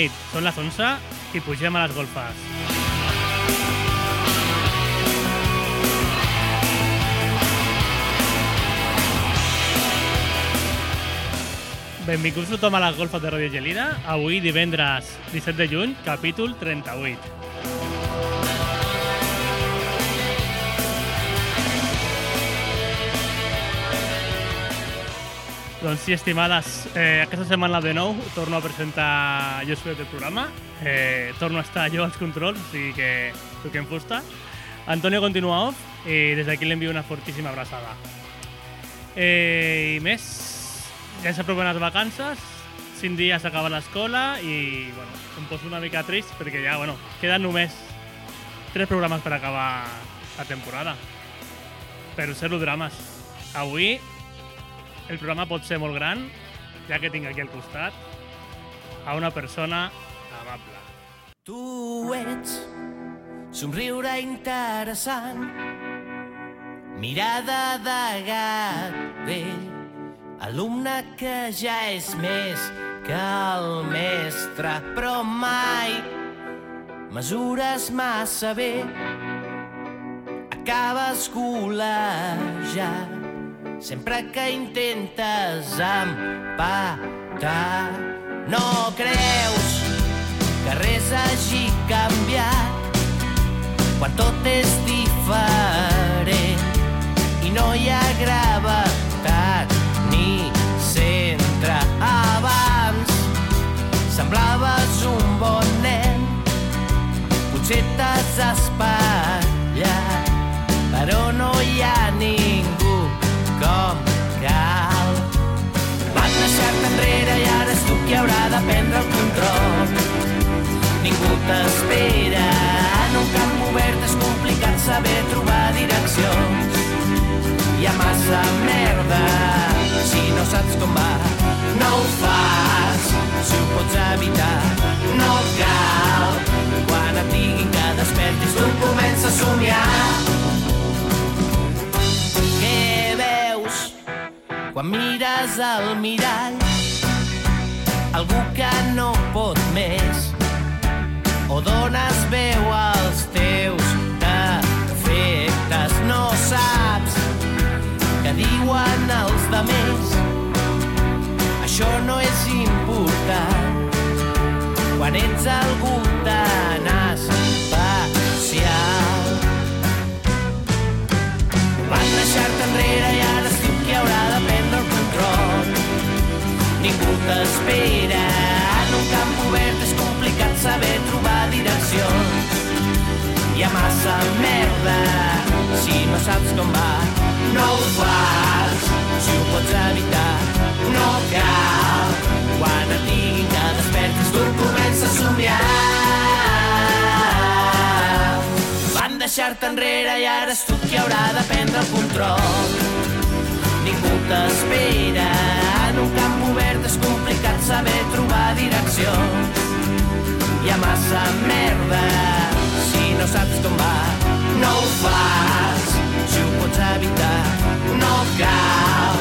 Nit, són les 11 i pugem a les golfes. Benvinguts tothom a les golfes de Ràdio Gelida. Avui, divendres 17 de juny, capítol 38. Doncs sí, estimades, eh, aquesta setmana de nou torno a presentar jo soy del programa. Eh, torno a estar jo als controls, o sigui que toquem fusta. Antonio continua off i des d'aquí l'envio una fortíssima abraçada. Eh, I més, ja s'apropen les vacances, 5 dies acaba l'escola i bueno, em poso una mica trist perquè ja, bueno, queden només 3 programes per acabar la temporada. Però zero drames. Avui el programa pot ser molt gran, ja que tinc aquí al costat a una persona amable. Tu ets somriure interessant, mirada de gat. Vell, alumne que ja és més que el mestre, però mai mesures massa bé, acabes col·legiat sempre que intentes empatar. No creus que res hagi canviat quan tot és diferent i no hi ha gravetat ni centre. Abans semblaves un bon nen, potser t'has espatllat, qui haurà de prendre el control. Ningú t'espera, en un camp obert és complicat saber trobar direccions. Hi ha massa merda, si no saps com va, no ho fas, si ho pots evitar, no cal. Quan et diguin que despertis, tu comença a somiar. Quan mires al mirall? Algú que no pot més. O dones veu als teus defectes. No saps què diuen els demés això no és important. Quan ets algú tan especial. Van deixar-te enrere i t'espera, en un camp obert és complicat saber trobar direccions. Hi ha massa merda, si no saps com va, no ho fas. Si ho pots evitar, no cal. Quan et diguin que despertis, tu comença a somiar. Van deixar-te enrere i ara és tu qui haurà de prendre el control. Ningú t'espera, un camp obert és complicat saber trobar direccions. Hi ha massa merda, si no saps com va, no ho fas. Si ho pots evitar, no cal.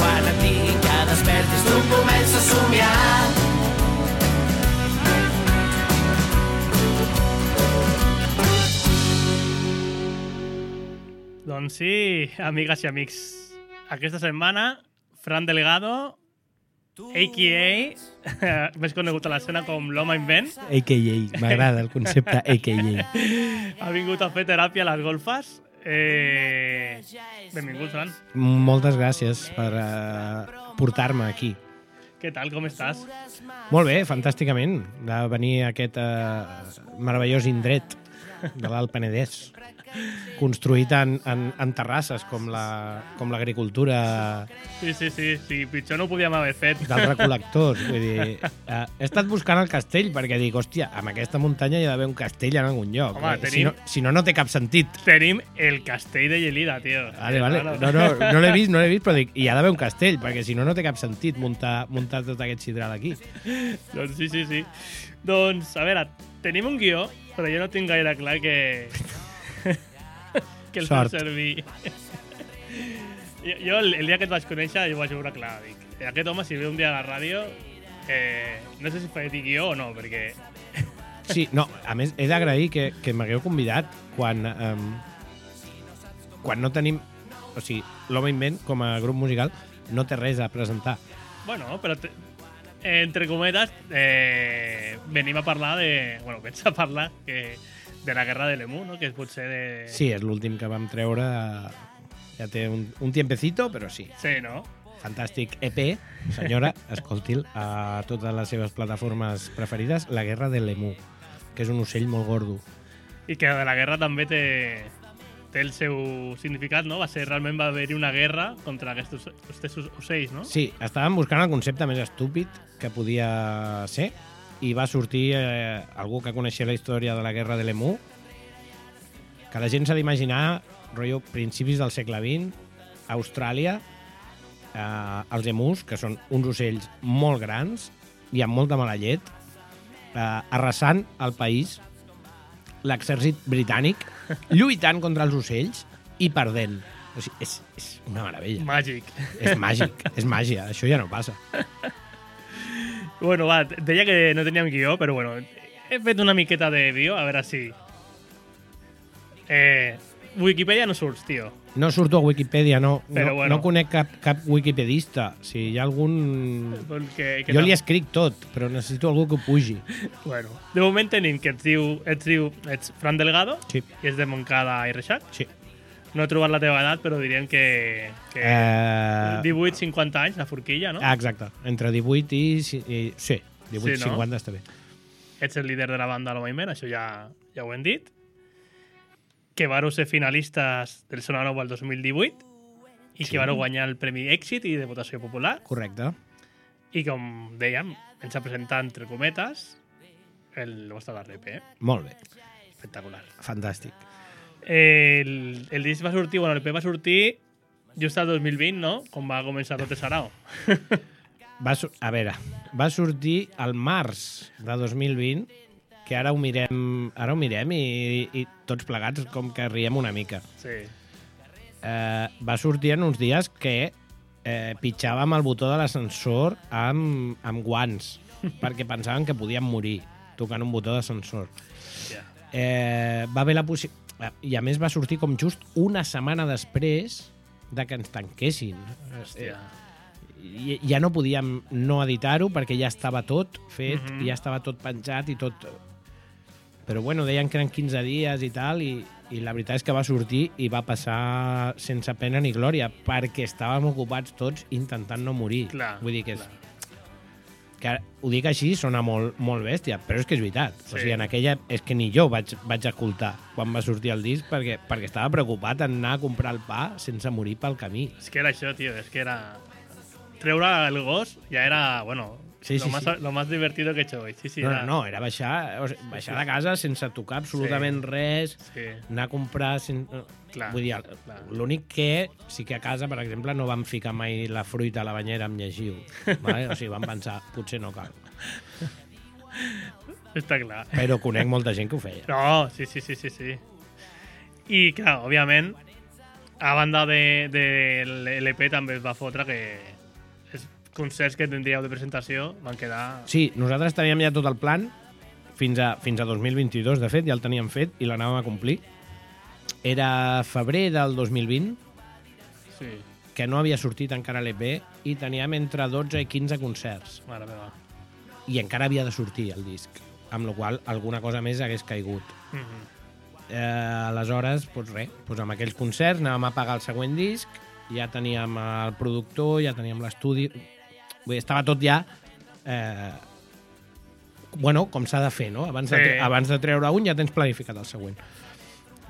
Quan et diguin que despertis, tu comença a somiar. Doncs sí, amigues i amics. Aquesta setmana, Fran Delgado, a.k.a. més conegut a l'escena com l'home invent, AKA, m'agrada el concepte AKA. ha vingut a fer teràpia a les golfes. Eh... Benvingut, Fran. Moltes gràcies per uh, portar-me aquí. Què tal, com estàs? Molt bé, fantàsticament, de venir a aquest uh, meravellós indret de l'Alt Penedès, construït en, en, en terrasses, com la- com l'agricultura la, Sí, sí, sí, sí, pitjor no ho podíem haver fet. dels recol·lectors. Vull dir, uh, he estat buscant el castell perquè dic, hòstia, amb aquesta muntanya hi ha d'haver un castell en algun lloc. Home, Eh, si, tenim- no, si no, no té cap sentit. Tenim el castell de Gelida, tio. Vale, vale. No, no, no l'he vist, no l'he vist, però dic, hi ha d'haver un castell, perquè si no, no té cap sentit muntar, muntar tot aquest sidral aquí. Doncs sí, sí, sí. Doncs, a veure, tenim un guió, però jo no tinc gaire clar que... que el Sort. servir. jo, jo el, el dia que et vaig conèixer, jo vaig veure clar. Dic, aquest home, si ve un dia a la ràdio, Eh, no sé si faré guió o no, perquè... Sí, no, a més, he d'agrair que, que m'hagueu convidat quan, um, quan no tenim... O sigui, l'Home Invent, com a grup musical, no té res a presentar. Bueno, però te, entre cometes eh, venim a parlar de... Bueno, vens a parlar que, de la guerra de l'Emu, no? que potser de... Sí, és l'últim que vam treure. Ja té un, un tiempecito, però sí. Sí, no? Fantàstic EP, senyora, escolti'l a totes les seves plataformes preferides, La guerra de l'Emu, que és un ocell molt gordo. I que de la guerra també té, té el seu significat, no? Va ser, realment va haver-hi una guerra contra aquests ocells, no? Sí, estàvem buscant el concepte més estúpid que podia ser i va sortir eh, algú que coneixia la història de la guerra de l'Emu que la gent s'ha d'imaginar rotllo principis del segle XX Austràlia eh, els emus, que són uns ocells molt grans i amb molta mala llet eh, arrasant el país l'exèrcit britànic lluitant contra els ocells i perdent. O sigui, és, és una meravella. Màgic. és màgic, és màgia, això ja no passa Bueno, va, deia que no teníem guió, però bueno, he fet una miqueta de guió, a veure si... Eh, Wikipedia no surts, tio. No surto a Wikipedia, no. Però no, bueno. no conec cap, cap wikipedista. Si hi ha algun... Que, que Jo no- li escric tot, però necessito algú que ho pugi. Bueno, de moment tenim que ets diu, ets, diu, ets Fran Delgado Sí, i és de Montcada i Reixac. sí. No he trobat la teva edat, però diríem que, que Eh, 18-50 anys, la forquilla, no? ah, exacte. Entre 18 i... i sí, 18 Sí, no? 50 està bé. Ets el líder de la banda al moviment, això ja, ja ho hem dit. Que vareu ser finalistes del Sona Nou al 2018 i Sí. que vareu guanyar el Premi Èxit i de votació popular. Correcte. I com dèiem, ens ha presentat entre cometes el vostre darrer EP. Molt bé. Espectacular. Fantàstic. El, el disc va sortir, bueno, l'EP va sortir just al 2020, no? Com va començar tot el sarau. Va, a veure, va sortir al març de 2020, que ara ho mirem, ara ho mirem i, i tots plegats com que riem una mica. Sí. eh, va sortir en uns dies que eh, pitjàvem el botó de l'ascensor amb, amb guants, perquè pensaven que podíem morir tocant un botó d'ascensor. Ja. Eh, va haver la possibilitat... I a més va sortir com just una setmana després de que ens tanquessin. Hòstia. I, ja no podíem no editar-ho perquè ja estava tot fet, Mhm. ja estava tot penjat i tot... Però bueno, deien que eren 15 dies i tal, i, i la veritat és que va sortir i va passar sense pena ni glòria, perquè estàvem ocupats tots intentant no morir. Clar, Vull dir que és... clar. Que ho dic així, sona molt, molt bèstia, però és que és veritat. Sí. O sigui, en aquella... És que ni jo vaig, vaig escoltar quan va sortir el disc perquè, perquè estava preocupat en anar a comprar el pa sense morir pel camí. És que era això, tio, és que era... Treure el gos ja era, bueno, Sí, lo, sí, más, sí. lo más divertido que he hecho hoy. Sí, sí, no, era, no, no, era baixar, o sigui, baixar de casa sense tocar absolutament Sí. res, Sí, anar a comprar... Sen... Clar, Vull dir, l'únic que sí que a casa, per exemple, no vam ficar mai la fruita a la banyera amb llegiu. vale? O sigui, vam pensar, potser no cal. està clar. Però conec molta gent que ho feia. No, sí, sí, sí, sí, sí. I, clar, òbviament, a banda de, de l'EP també es va fotre que concerts que tindríeu de presentació van quedar... Sí, nosaltres teníem ja tot el plan fins a, fins a 2022, de fet, ja el teníem fet i l'anàvem a complir. Era febrer del 2020, Sí, que no havia sortit encara l'EP, i teníem entre 12 i 15 concerts. mare meva. I encara havia de sortir el disc, amb la qual alguna cosa més hagués caigut. Mm -hmm. Eh, aleshores, doncs res, doncs amb aquells concerts anàvem a pagar el següent disc, ja teníem el productor, ja teníem l'estudi... Vull dir, estava tot ja... Eh, bueno, com s'ha de fer, no? Abans, de, Sí. tre- abans de treure un ja tens planificat el següent.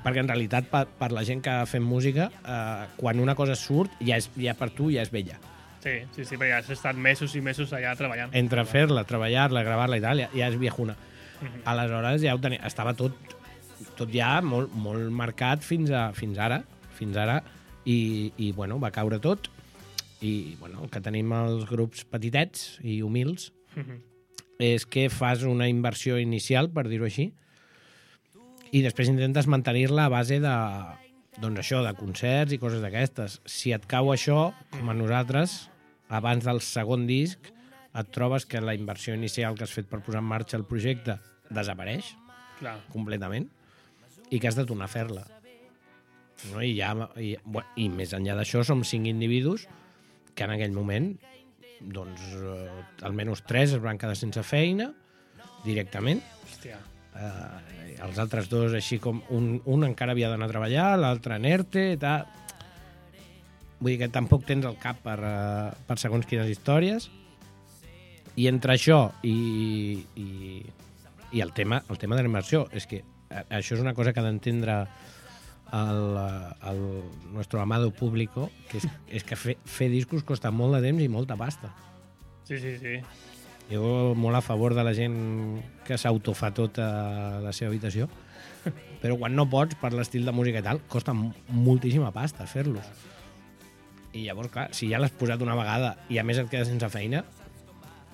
Perquè en realitat, per, per la gent que fem música, eh, quan una cosa surt, ja, és, ja per tu ja és vella. Sí, sí, sí, perquè has estat mesos i mesos allà treballant. Entre fer-la, treballar-la, gravar-la i tal, ja, ja és viejuna. Mhm. Aleshores ja ho tenia, estava tot, tot ja molt, molt marcat fins, a, fins ara, fins ara, i, i bueno, va caure tot. I bueno, el que tenim els grups petitets i humils Mhm. és que fas una inversió inicial, per dir-ho així, i després intentes mantenir-la a base de, doncs això, de concerts i coses d'aquestes. Si et cau això, com a nosaltres, abans del segon disc, et trobes que la inversió inicial que has fet per posar en marxa el projecte desapareix Clar. completament i que has de tornar a fer-la. No? I, ja, i, bueno, I més enllà d'això som cinc individus que en aquell moment doncs, eh, almenys tres es van quedar sense feina directament. Hòstia. Eh, els altres dos, així com un, un encara havia d'anar a treballar, l'altre en ERTE, tal. Vull dir que tampoc tens el cap per, eh, per segons quines històries. I entre això i, i, i el tema, el tema de la immersió, és que eh, això és una cosa que ha d'entendre el, eh, el nostre amado público, que és, és que fer, fer discos costa molt de temps i molta pasta. Sí, sí, sí. Jo molt a favor de la gent que s'autofa tot a la seva habitació, però quan no pots, per l'estil de música i tal, costa moltíssima pasta fer-los. I llavors, clar, si ja l'has posat una vegada i a més et quedes sense feina,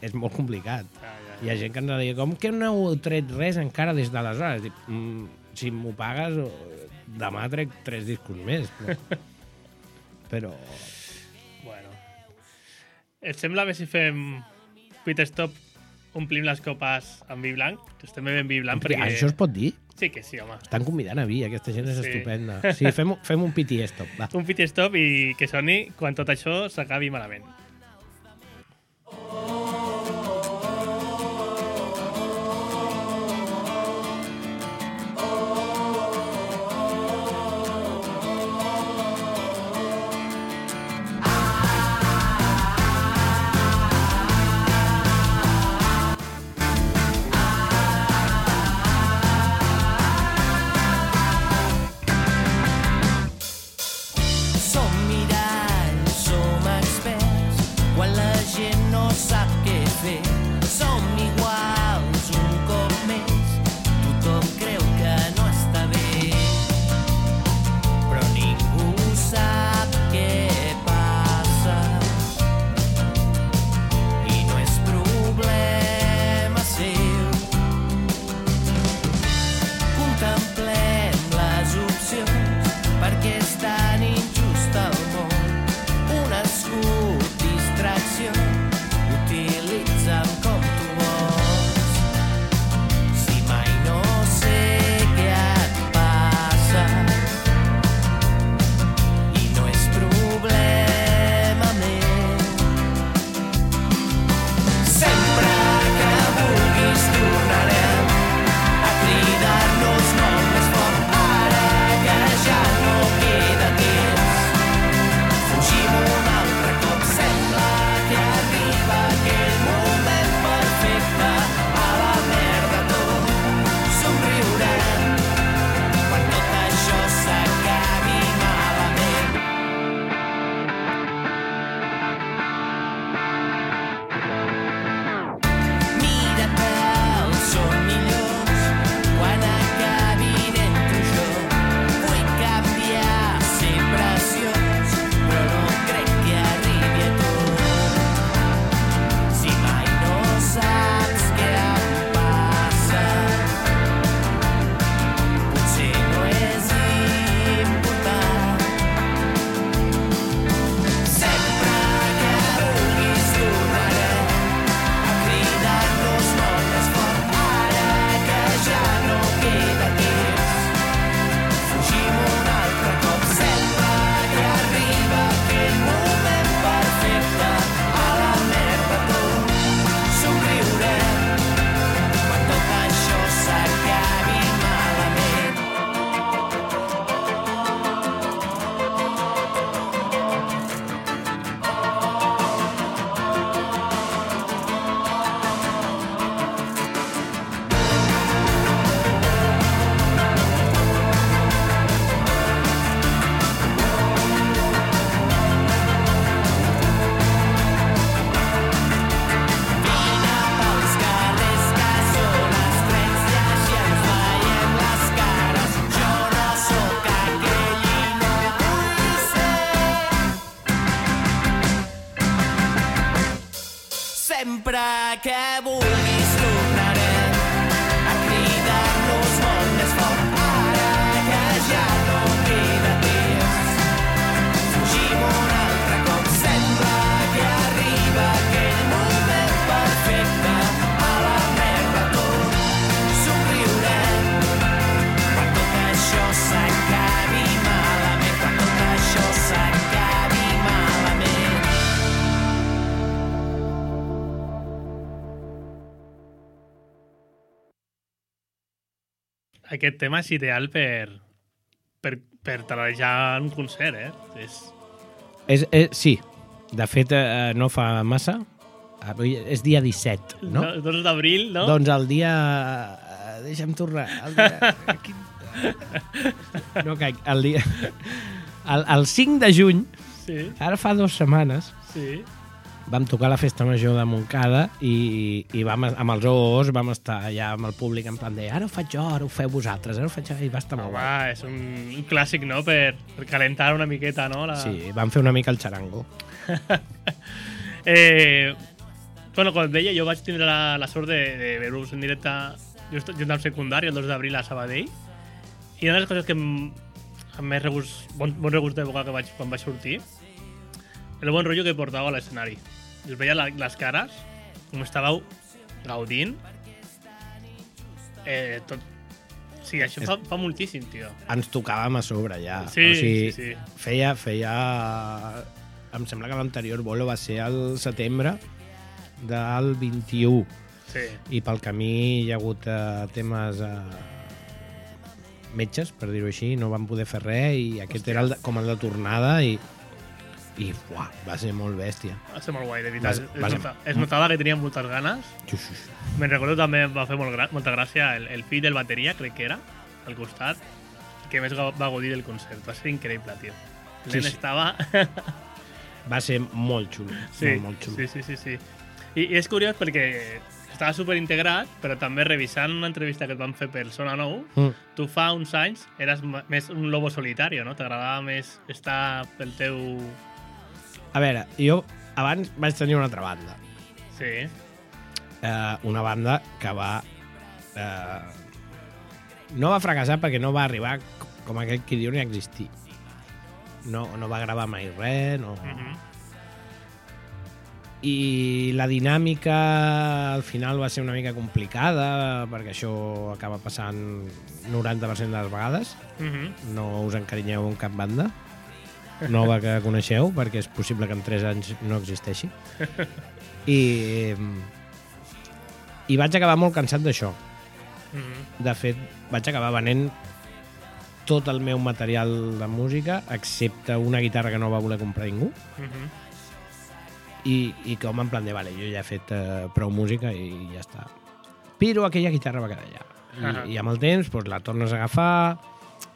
és molt complicat. Ja, ja. Hi ha gent que ens deia, com que no heu tret res encara des d'aleshores? Dic, mm, si m'ho pagues, demà trec tres discos més. Però... però... Bueno. Et sembla bé si fem pit stop, omplim les copes amb vi blanc? Estem bevent vi blanc perquè... Això es pot dir? Sí que sí, home. Estan convidant a vi, aquesta gent és Sí. estupenda. Sí, fem, fem un piti stop, va. Un pit stop i que soni quan tot això s'acabi malament. Aquest tema és ideal per, per, per en un concert, eh? És, És, és, sí, de fet, eh, no fa massa. Avui és dia 17, no? no? 2 d'abril, no? Doncs el dia... eh, Deixa'm tornar. El dia... Quin- No caic. El dia... El, el 5 de juny, Sí, ara fa dues setmanes, sí. Vam tocar la festa major de Montcada i, i vam, amb els OOs vam estar allà amb el públic en plan de ara ho faig jo, ara ho feu vosaltres, ara ho faig jo, i va estar molt Home, és un, un clàssic, no?, per, per calentar una miqueta, no? La... Sí, vam fer una mica el xarango. Eh, bueno, com et deia, jo vaig tindre la, la sort de, de veure-vos en directe just, just al secundari, el 2 d'abril a Sabadell, i una de les coses que amb més regust, bon, bon regust d'època que vaig, quan vaig sortir, el bon rotllo que portava a l'escenari. Els veia la, les cares, com estàveu gaudint. Eh, tot... Sí, això fa, fa moltíssim, tio. Ens tocàvem a sobre ja. Sí, o sigui, sí, sí. Feia, feia... Em sembla que l'anterior bolo va ser el setembre del 21 Sí. i pel camí hi ha hagut eh, temes eh, metges, per dir-ho així, no van poder fer res i aquest era el de, com el de tornada i, i uah, va ser molt bèstia. Va ser molt guai, de veritat. Es, vas- nota, es notava que tenien moltes ganes. Sí, sí, sí. Me'n recordo també va fer molt gra molta gràcia el, el fill del bateria, crec que era, al costat, que més va gaudir del concert. Va ser increïble, tio. Sí, sí. estava... Va ser molt xulo, sí, molt, molt xulo. sí, sí, sí, sí. I, I és curiós perquè estava super integrat, però també revisant una entrevista que et van fer per Zona 9, Mm. tu fa uns anys eres més un lobo solitario, no? T'agradava més estar pel teu... A veure, jo abans vaig tenir una altra banda. Sí, eh, una banda que va... Eh, no va fracassar perquè no va arribar, com aquell qui diu, ni existir. No, no va gravar mai res, no... mm -hmm. I la dinàmica al final va ser una mica complicada perquè això acaba passant 90% de les vegades. Mm -hmm. No us encarinyeu amb cap banda nova que coneixeu perquè és possible que en 3 anys no existeixi. I, i vaig acabar molt cansat d'això. Mm -hmm. De fet, vaig acabar venent tot el meu material de música, excepte una guitarra que no va voler comprar ningú, Mm -hmm. i, i com en plan de, vale, jo ja he fet uh, prou música i ja està. Però aquella guitarra va quedar allà. I, I amb el temps doncs, la tornes a agafar,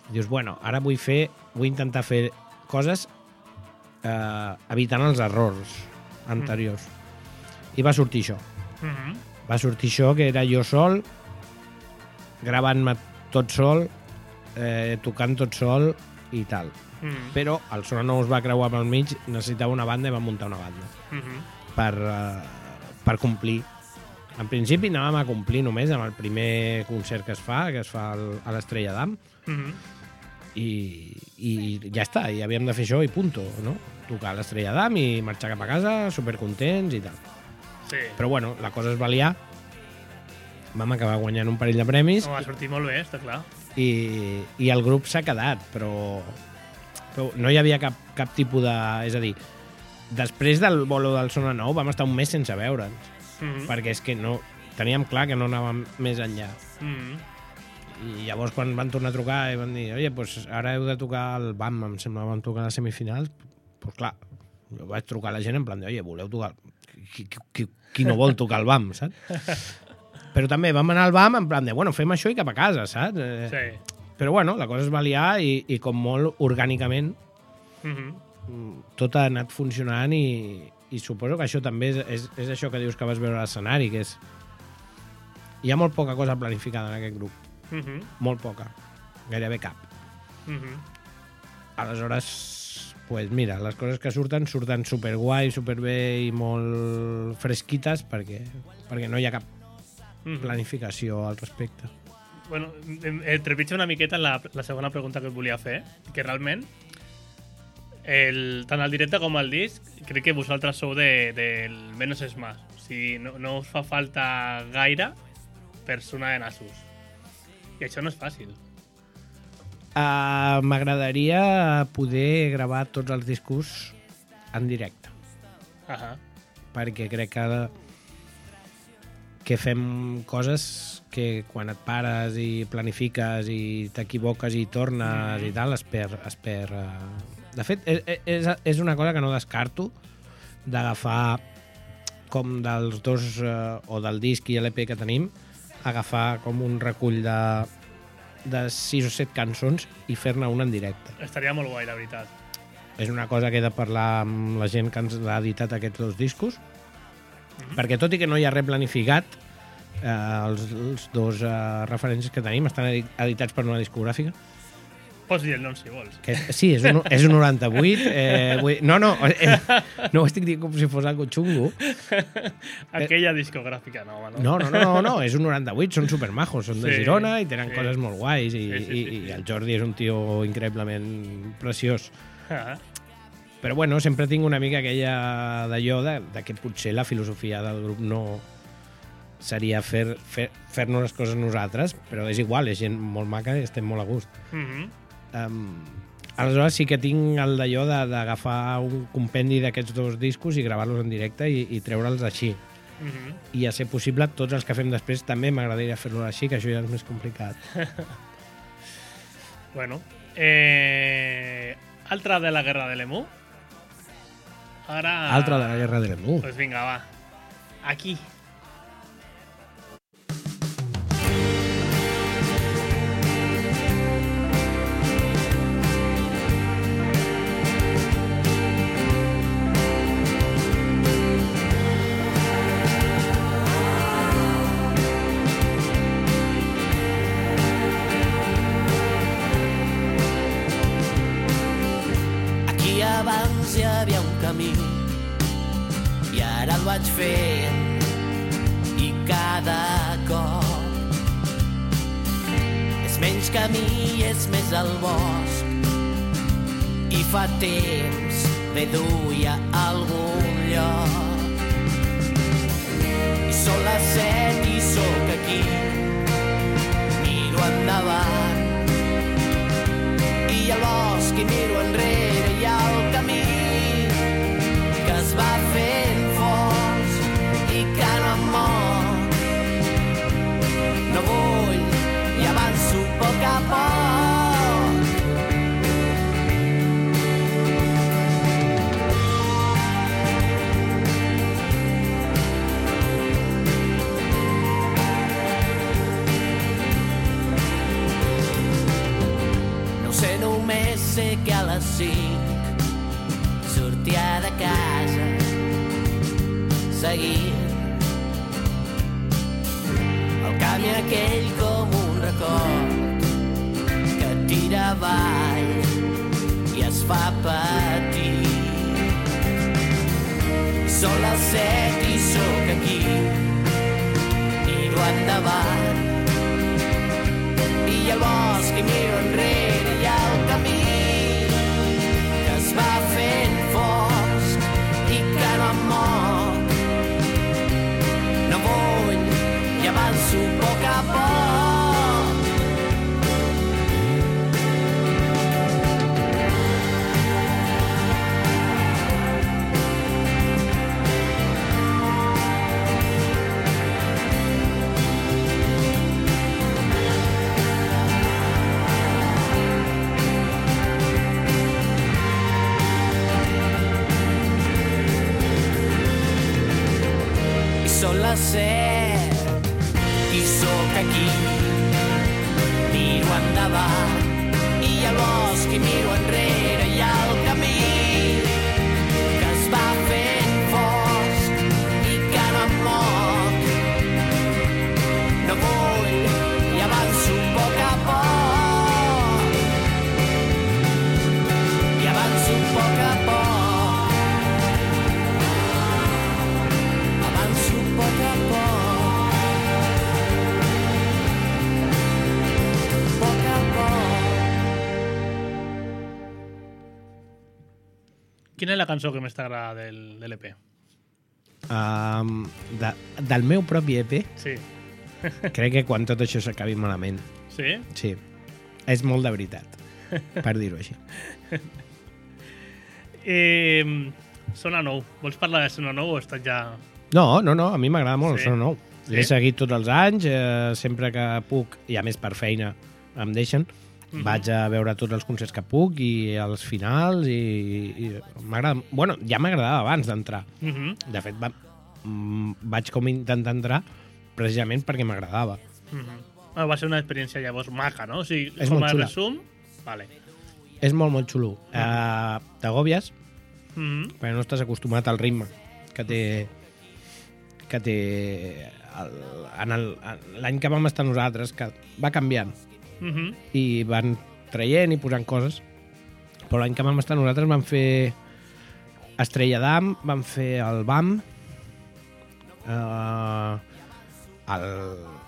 i dius, bueno, ara vull fer, vull intentar fer coses eh, evitant els errors anteriors. I va sortir això. Mm -hmm. Va sortir això, que era jo sol, gravant-me tot sol, eh, tocant tot sol i tal. Mm -hmm. Però el Sona no es va creuar pel mig, necessitava una banda i va muntar una banda Mm -hmm. per, eh, per complir. En principi anàvem a complir només amb el primer concert que es fa, que es fa a l'Estrella d'Am, Mm -hmm. i, i ja està, i havíem de fer això i punto, no? Tocar l'Estrella d'Am i marxar cap a casa, supercontents i tal. Sí. Però bueno, la cosa es va liar, vam acabar guanyant un parell de premis No, va sortir molt bé, està clar. i, i el grup s'ha quedat, però, però no hi havia cap, cap tipus de... És a dir, després del bolo del Sona Nou vam estar un mes sense veure'ns, Mm -hmm. perquè és que no teníem clar que no anàvem més enllà. Mm -hmm. I llavors quan van tornar a trucar i van dir oye, pues ara heu de tocar el BAM, em sembla, vam tocar les semifinals, pues clar, jo vaig trucar a la gent en plan de, oye, voleu tocar... Qui, qui, qui, qui no vol tocar el BAM, saps? Però també vam anar al BAM en plan de, bueno, fem això i cap a casa, saps? Eh, Sí. Però bueno, la cosa es va liar i, i com molt orgànicament Mm -hmm. mm, tot ha anat funcionant i, i suposo que això també és, és, és això que dius que vas veure a l'escenari, que és... Hi ha molt poca cosa planificada en aquest grup, Mm -hmm. molt poca, gairebé cap. Mm -hmm. Aleshores, pues mira, les coses que surten, surten superguai, superbé i molt fresquites perquè, perquè no hi ha cap -hmm. planificació al respecte. Bueno, em trepitja una miqueta la, la segona pregunta que et volia fer, que realment el, tant el directe com el disc crec que vosaltres sou de, del menos és más. O sigui, no, no us fa falta gaire per sonar de nassos. I això no és fàcil. Uh, M'agradaria poder gravar tots els discos en directe. Ahà. perquè crec que que fem coses que quan et pares i planifiques i t'equivoques i tornes i tal, es perd... Es perd eh. De fet, és, és, és una cosa que no descarto d'agafar com dels dos, eh, o del disc i l'EP que tenim, agafar com un recull de, de sis o set cançons i fer-ne una en directe. Estaria molt guai, la veritat. És una cosa que he de parlar amb la gent que ens ha editat aquests dos discos, Mhm. perquè tot i que no hi ha res planificat, eh, els, els dos eh, referències que tenim estan edi- editats per una discogràfica. Pots dir el nom si vols. Que, sí, és un, és un 98. Eh, vull, no, no, eh, no ho estic dient com si fos algo xungo. Aquella discogràfica no? No, no, no, no, no, és un 98, són supermajos, són de Sí, Girona i tenen sí. coses molt guais i, Sí, sí, sí, i, i el Jordi és un tio increïblement preciós. Ah, Però bueno, sempre tinc una mica aquella d'allò de, de que potser la filosofia del grup no seria fer- fer- fer-nos les coses nosaltres, però és igual, és gent molt maca i estem molt a gust. mhm. Um, aleshores sí que tinc el d'allò de- d'agafar un compendi d'aquests dos discos i gravar-los en directe i, i treure'ls així. Mhm. I a ser possible, tots els que fem després també m'agradaria fer-los així, que això ja és més complicat. Bueno. Eh, altra de la guerra de l'Emu. Ara... Altra de la guerra de l'Emu. Pues vinga, va. Aquí endavant i al bosc i miro enrere miro Quina és la cançó que més t'agrada del, de l'EP? Um, de, del meu propi EP, Sí. crec que quan tot això s'acabi malament. Sí? Sí, és molt de veritat, per dir-ho així. Eh, Sona Nou. Vols parlar de Sona Nou o estàs ja... No, no, no, a mi m'agrada molt Sí. el Son Nou. L'he seguit tots els anys, eh, sempre que puc, i a més per feina em deixen, Mhm. vaig a veure tots els concerts que puc i els finals i, i m'agrada... Bueno, ja m'agradava abans d'entrar. Mhm. De fet, va, mm, vaig com intentar entrar precisament perquè m'agradava. Mhm. Bueno, va ser una experiència llavors maca, no? O sigui, És com a xula. resum... Vale. És molt, molt xulo. Uh, T'agobies Mhm. perquè no estàs acostumat al ritme que té que té l'any que vam estar nosaltres, que va canviant Mhm. i van traient i posant coses però l'any que vam estar nosaltres vam fer Estrella d'Am, vam fer el BAM eh, el,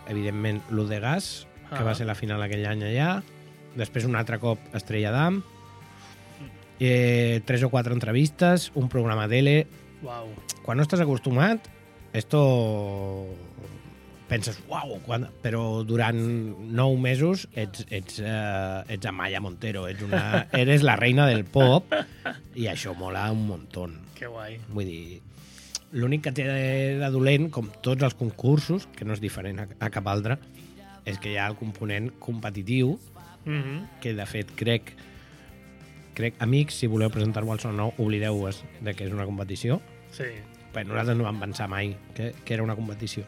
evidentment l'U de Gas que Ah. va ser la final aquell any allà després un altre cop Estrella d'Am eh, tres o quatre entrevistes un programa tele Uau. quan no estàs acostumat, esto penses, uau, quan... però durant nou mesos ets, ets, uh, ets Amaya Montero, ets una, eres la reina del pop i això mola un muntó. Que guai. Vull dir, l'únic que té de, dolent, com tots els concursos, que no és diferent a, a cap altre, és que hi ha el component competitiu, Mhm. que de fet crec crec, amics, si voleu presentar-vos al Son Nou, oblideu-vos de que és una competició, Sí. Bé, nosaltres no vam pensar mai que, que era una competició.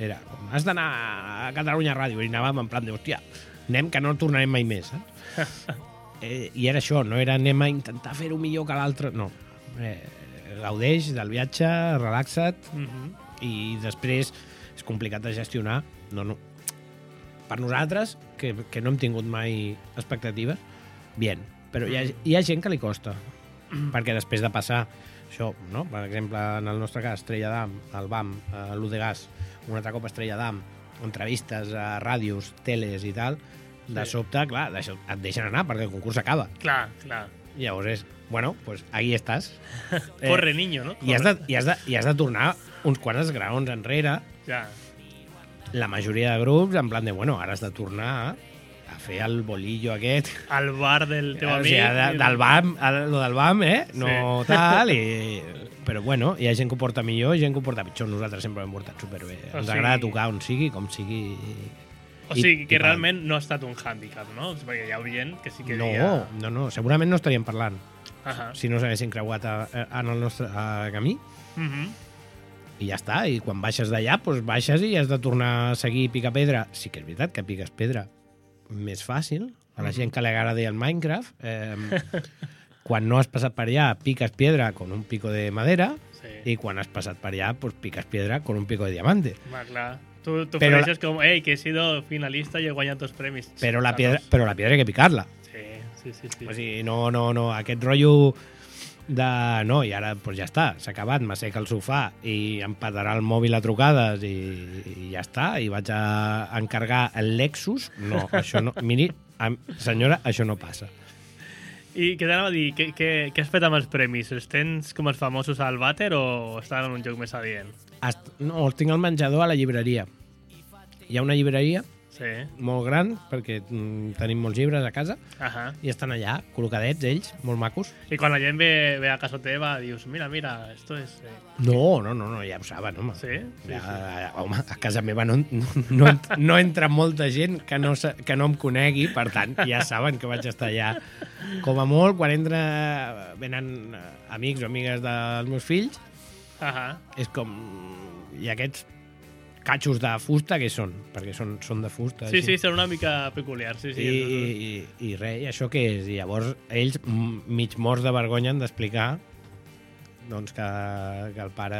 Era, com, has d'anar a Catalunya Ràdio i anàvem en plan de, hòstia, anem que no tornarem mai més. Eh? eh, I era això, no era anem a intentar fer-ho millor que l'altre, no. Eh, gaudeix del viatge, relaxa't Mhm. i després és complicat de gestionar. No, no. Per nosaltres, que, que no hem tingut mai expectatives, bien. Però hi ha, hi ha gent que li costa, perquè després de passar això, no? per exemple, en el nostre cas, Estrella d'Am, el BAM, eh, l'U de Gas, un altre cop Estrella d'Am, entrevistes a ràdios, teles i tal, de Sí. sobte, clar, et deixen anar perquè el concurs acaba. Clar, clar. I llavors és, bueno, pues ahí estàs. Corre, niño, no? I has, de, i, has de, I has de tornar uns quants graons enrere Ja. la majoria de grups en plan de, bueno, ara has de tornar a fer el bolillo aquest. Al bar del teu o amic. sigui, de, del BAM, el, lo del BAM, eh? No tal, i... Però bueno, hi ha gent que ho porta millor i gent que ho porta pitjor. Nosaltres sempre ho hem portat superbé. O Ens sigui- agrada tocar on sigui, com sigui... O I- sigui, que i realment no ha estat un hàndicap, no? Perquè hi ha gent que sí que No, diria... no, no, segurament no estaríem parlant Ahà. si no s'haguessin creuat a, a, en el nostre a, camí Mhm. i ja està, i quan baixes d'allà, doncs baixes i has de tornar a seguir picar pedra. Sí que és veritat que piques pedra més fàcil, a la gent que li agrada el Minecraft, eh, quan no has passat per allà, piques piedra con un pico de madera, Sí. i quan has passat per allà, pues piques piedra con un pico de diamante. Va, clar. Tu Però t'ofereixes com, ei, que he sido finalista i he guanyat dos premis. Però la piedra, però la piedra hay que picar-la. Sí, sí, sí. sí. O sigui, no, no, no, aquest rotllo de... No, i ara pues ja està, s'ha acabat, m'asseca el sofà i em patarà el mòbil a trucades i, i ja està, i vaig a encargar el Lexus. No, això no... Miri, senyora, això no passa. I què t'anava a dir? Què, què, què has fet amb els premis? Els tens com els famosos al vàter o estan en un joc més adient? Est no, els tinc al menjador a la llibreria. Hi ha una llibreria Sí. molt gran, perquè mm, tenim molts llibres a casa, Ahà. i estan allà, col·locadets, ells, molt macos. I quan la gent ve, ve a casa teva, dius, mira, mira, esto es... Eh... No, no, no, no ja ho saben, home. Sí? Sí, Ja, sí. home, a casa meva no, no, no entra molta gent que no, que no em conegui, per tant, ja saben que vaig estar allà. Com a molt, quan entra, venen eh, amics o amigues dels meus fills, Ahà. és com... I aquests catxos de fusta, que són? Perquè són, són de fusta. Sí, així. sí, són una mica peculiars, sí, sí. I, i, i, i res, i això què és? I llavors ells, mig morts de vergonya, han d'explicar doncs que, que el pare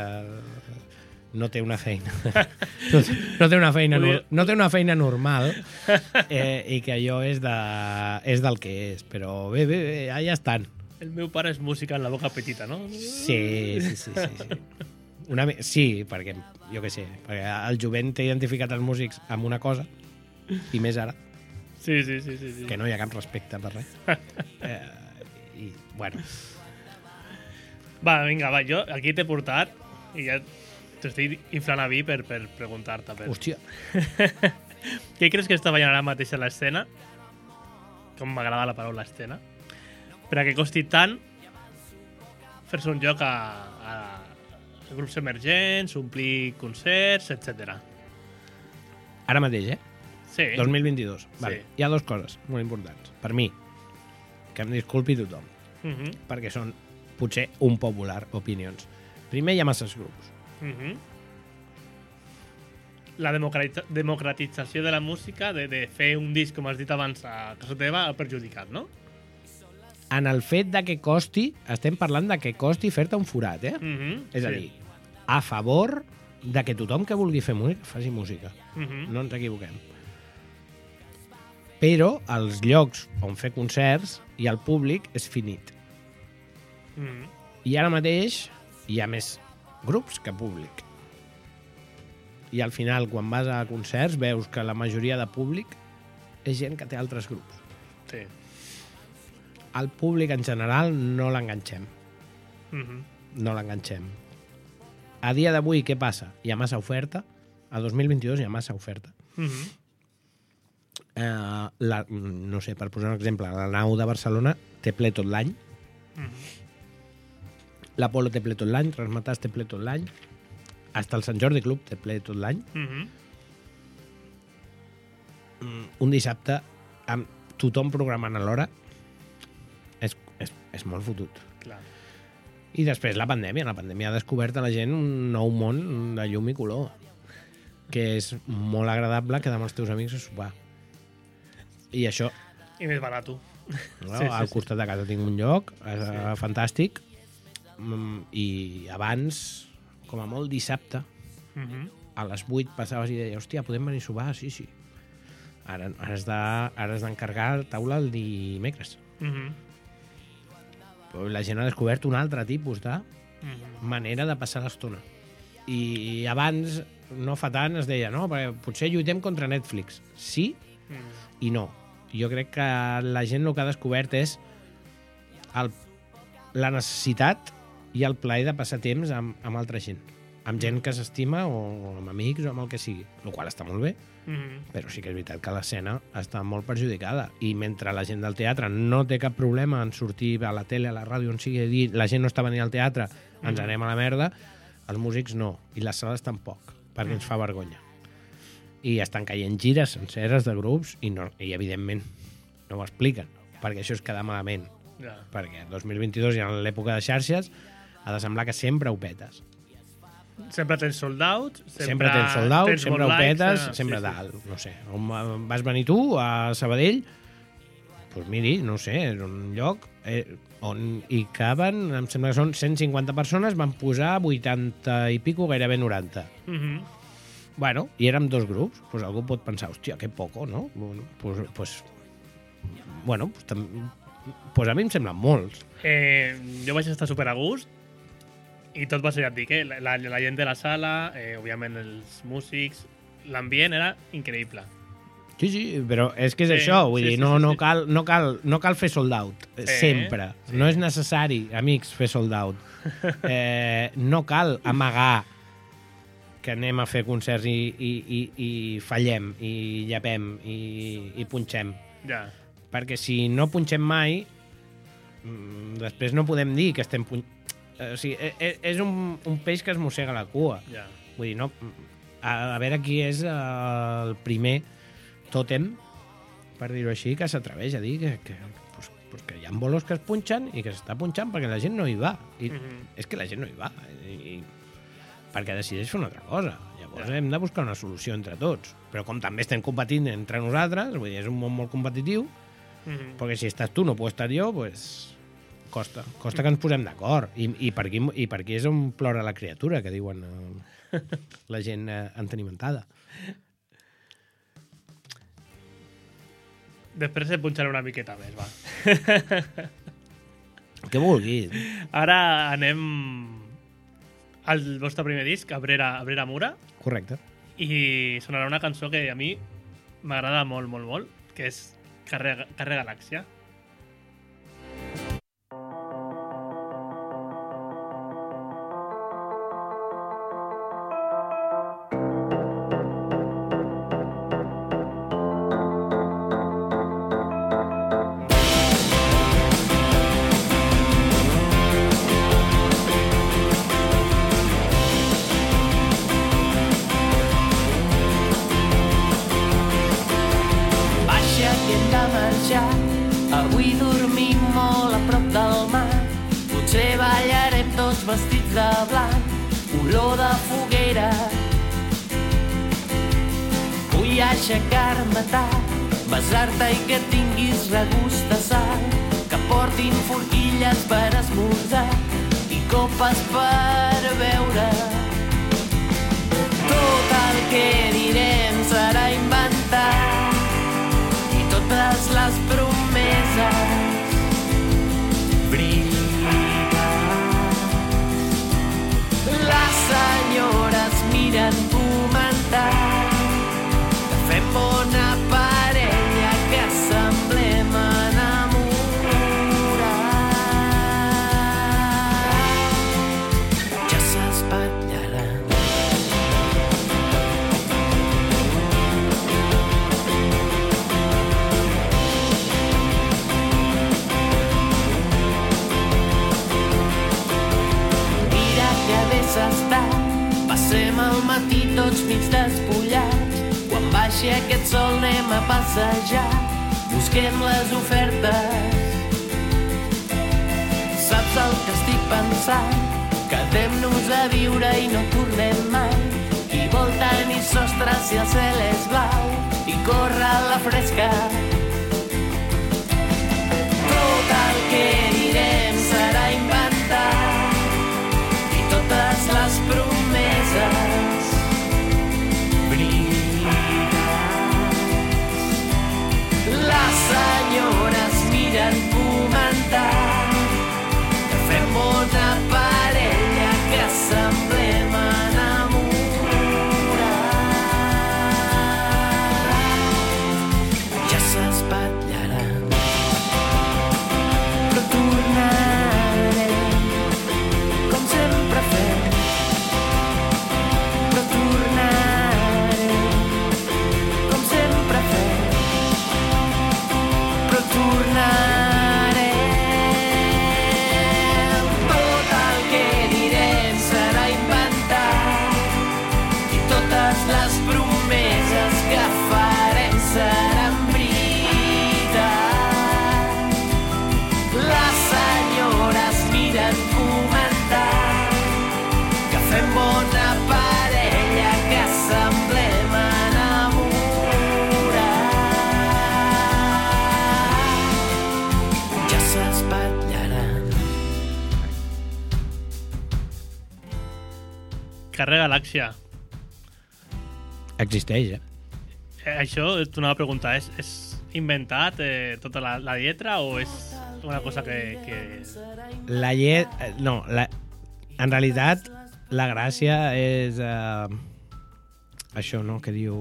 no té una feina no, té- no té una feina nor- no té una feina normal eh, i que allò és, de, és del que és però bé, bé, bé allà estan El meu pare és música en la boca petita, no? sí, sí, sí, sí, sí. Una, sí, perquè jo què sé, perquè el jovent té identificat els músics amb una cosa i més ara, Sí, sí, sí, sí. sí. que no hi ha cap respecte per res eh, i bueno Va, vinga, va, jo aquí t'he portat i ja t'estic inflant a vi per, per preguntar-te. Per... hòstia, Què creus que està ballant ara mateix a l'escena? Com m'agrada la paraula escena. Per a que costi tant fer-se un joc a, grups emergents, omplir concerts, etc. Ara mateix, eh? Sí. 2022. Sí. Vale. Hi ha dues coses molt importants. Per mi, que em disculpi tothom, Mhm, perquè són potser un popular opinions. Primer, hi ha masses grups. mhm. La democratitza democratització de la música, de, de fer un disc, com has dit abans, a casa teva, ha perjudicat, no? En el fet de que costi, estem parlant de que costi fer-te un forat, eh? Mhm, És a sí. dir, a favor de que tothom que vulgui fer música faci música. Mhm, No ens equivoquem. Però els llocs on fer concerts i el públic és finit. mhm. I ara mateix hi ha més grups que públic. I al final, quan vas a concerts, veus que la majoria de públic és gent que té altres grups. Sí. Al públic en general no l'enganxem. Mhm, No l'enganxem. A dia d'avui, què passa? Hi ha massa oferta. A 2022 hi ha massa oferta. mhm. Eh, la, no sé, per posar un exemple, la nau de Barcelona té ple tot l'any. Mhm. L'Apolo té ple tot l'any, Transmetàs té ple tot l'any, hasta el Sant Jordi Club té ple tot l'any. Mhm. Mm, Un dissabte amb tothom programant a l'hora és, molt fotut. Clar. I després la pandèmia. La pandèmia ha descobert a la gent un nou món de llum i color que és molt agradable quedar amb els teus amics a sopar. I això, I més barat. no? Sí, sí, sí, al sí. costat de casa tinc un lloc eh, Sí. fantàstic Mm, i abans, com a molt dissabte, Mhm. a les 8 passaves i deies, hòstia, podem venir a sopar? Sí, sí. Ara, ara has de- has d'encargar taula el dimecres. Mhm. Però la gent ha descobert un altre tipus de Mhm. manera de passar l'estona. I abans, no fa tant, es deia, no, perquè potser lluitem contra Netflix. Sí Mhm. i no. Jo crec que la gent el que ha descobert és el, la necessitat i el plaer de passar temps amb, amb altra gent. Amb gent que s'estima o amb amics o amb el que sigui. El qual està molt bé, Mhm. però sí que és veritat que l'escena està molt perjudicada i mentre la gent del teatre no té cap problema en sortir a la tele, a la ràdio, on sigui, dir la gent no està venint al teatre, ens Mhm. anem a la merda, els músics no, i les sales tampoc, perquè ens fa vergonya. I estan caient gires senceres de grups i, no, i evidentment no ho expliquen, perquè això és quedar malament, Ja. perquè 2022 ja en l'època de xarxes ha de semblar que sempre ho petes. Sempre tens sold out. Sempre, Sempre tens sold out, tens sempre ho bons likes, petes, eh? sempre Sí, sí. dalt, no sé. On vas venir tu, a Sabadell? Doncs pues miri, no sé, és un lloc eh, on hi caben, em sembla que són 150 persones, van posar 80 i pico, gairebé 90. Mhm. Bueno, i érem dos grups, pues algú pot pensar, hòstia, que poco, no? Bueno, pues, pues, bueno, pues, tam- pues a mi em semblen molts. Eh, jo vaig estar super a gust i tot va ser, ja et dic, eh? la, la, la gent de la sala, eh, òbviament els músics, l'ambient era increïble. Sí, sí, però és que és Sí, això, vull sí, dir, sí, no, sí, no, sí. cal, no, cal, no cal fer sold out, eh, Sí, sempre. sí. No és necessari, amics, fer sold out. Eh, no cal amagar que anem a fer concerts i, i, i, i fallem, i llapem, i, i punxem. Ja. Perquè si no punxem mai, mm, després no podem dir que estem punxant. O sigui, e- e- és un, un peix que es mossega la cua. Ja. Vull dir, no, a, a veure qui és eh, el primer tòtem, per dir-ho així, que s'atreveix a dir que, que, pues, pues que hi ha bolos que es punxen i que s'està punxant perquè la gent no hi va. I Mhm. és que la gent no hi va. I, i, perquè decideix fer una altra cosa. Llavors Ja. hem de buscar una solució entre tots. Però com també estem competint entre nosaltres, vull dir, és un món molt competitiu, Mhm. perquè si estàs tu no puc estar jo, pues, costa. Costa que ens posem d'acord. I, i, per aquí, I per aquí és on plora la criatura, que diuen eh, la gent eh, entenimentada. Després et punxaré una miqueta més, va. Que vulguis. Ara anem al vostre primer disc, Abrera, Abrera Mura, Correcte. i sonarà una cançó que a mi m'agrada molt, molt, molt, que és Carrer, Carrer Galàxia. Tots vestits de blanc, olor de foguera. Vull aixecar-me tard, besar-te i que tinguis regust de sal, que portin forquilles per esmorzar i copes per beure. Tot el que direm serà inventat i totes les promeses mig despullats. Quan baixi aquest sol anem a passejar, busquem les ofertes. Saps el que estic pensant? Quedem-nos a viure i no tornem mai. Qui vol tenir sostre si el cel és blau i corre a la fresca. Tot el que direm serà inventat i totes les promeses Les Carrer Galàxia. Existeix, eh? Eh, això t'ho anava a preguntar, és, és inventat eh, tota la, la lletra o és una cosa que... que... La llet... eh, No, la... en realitat la gràcia és eh, això, no?, que diu...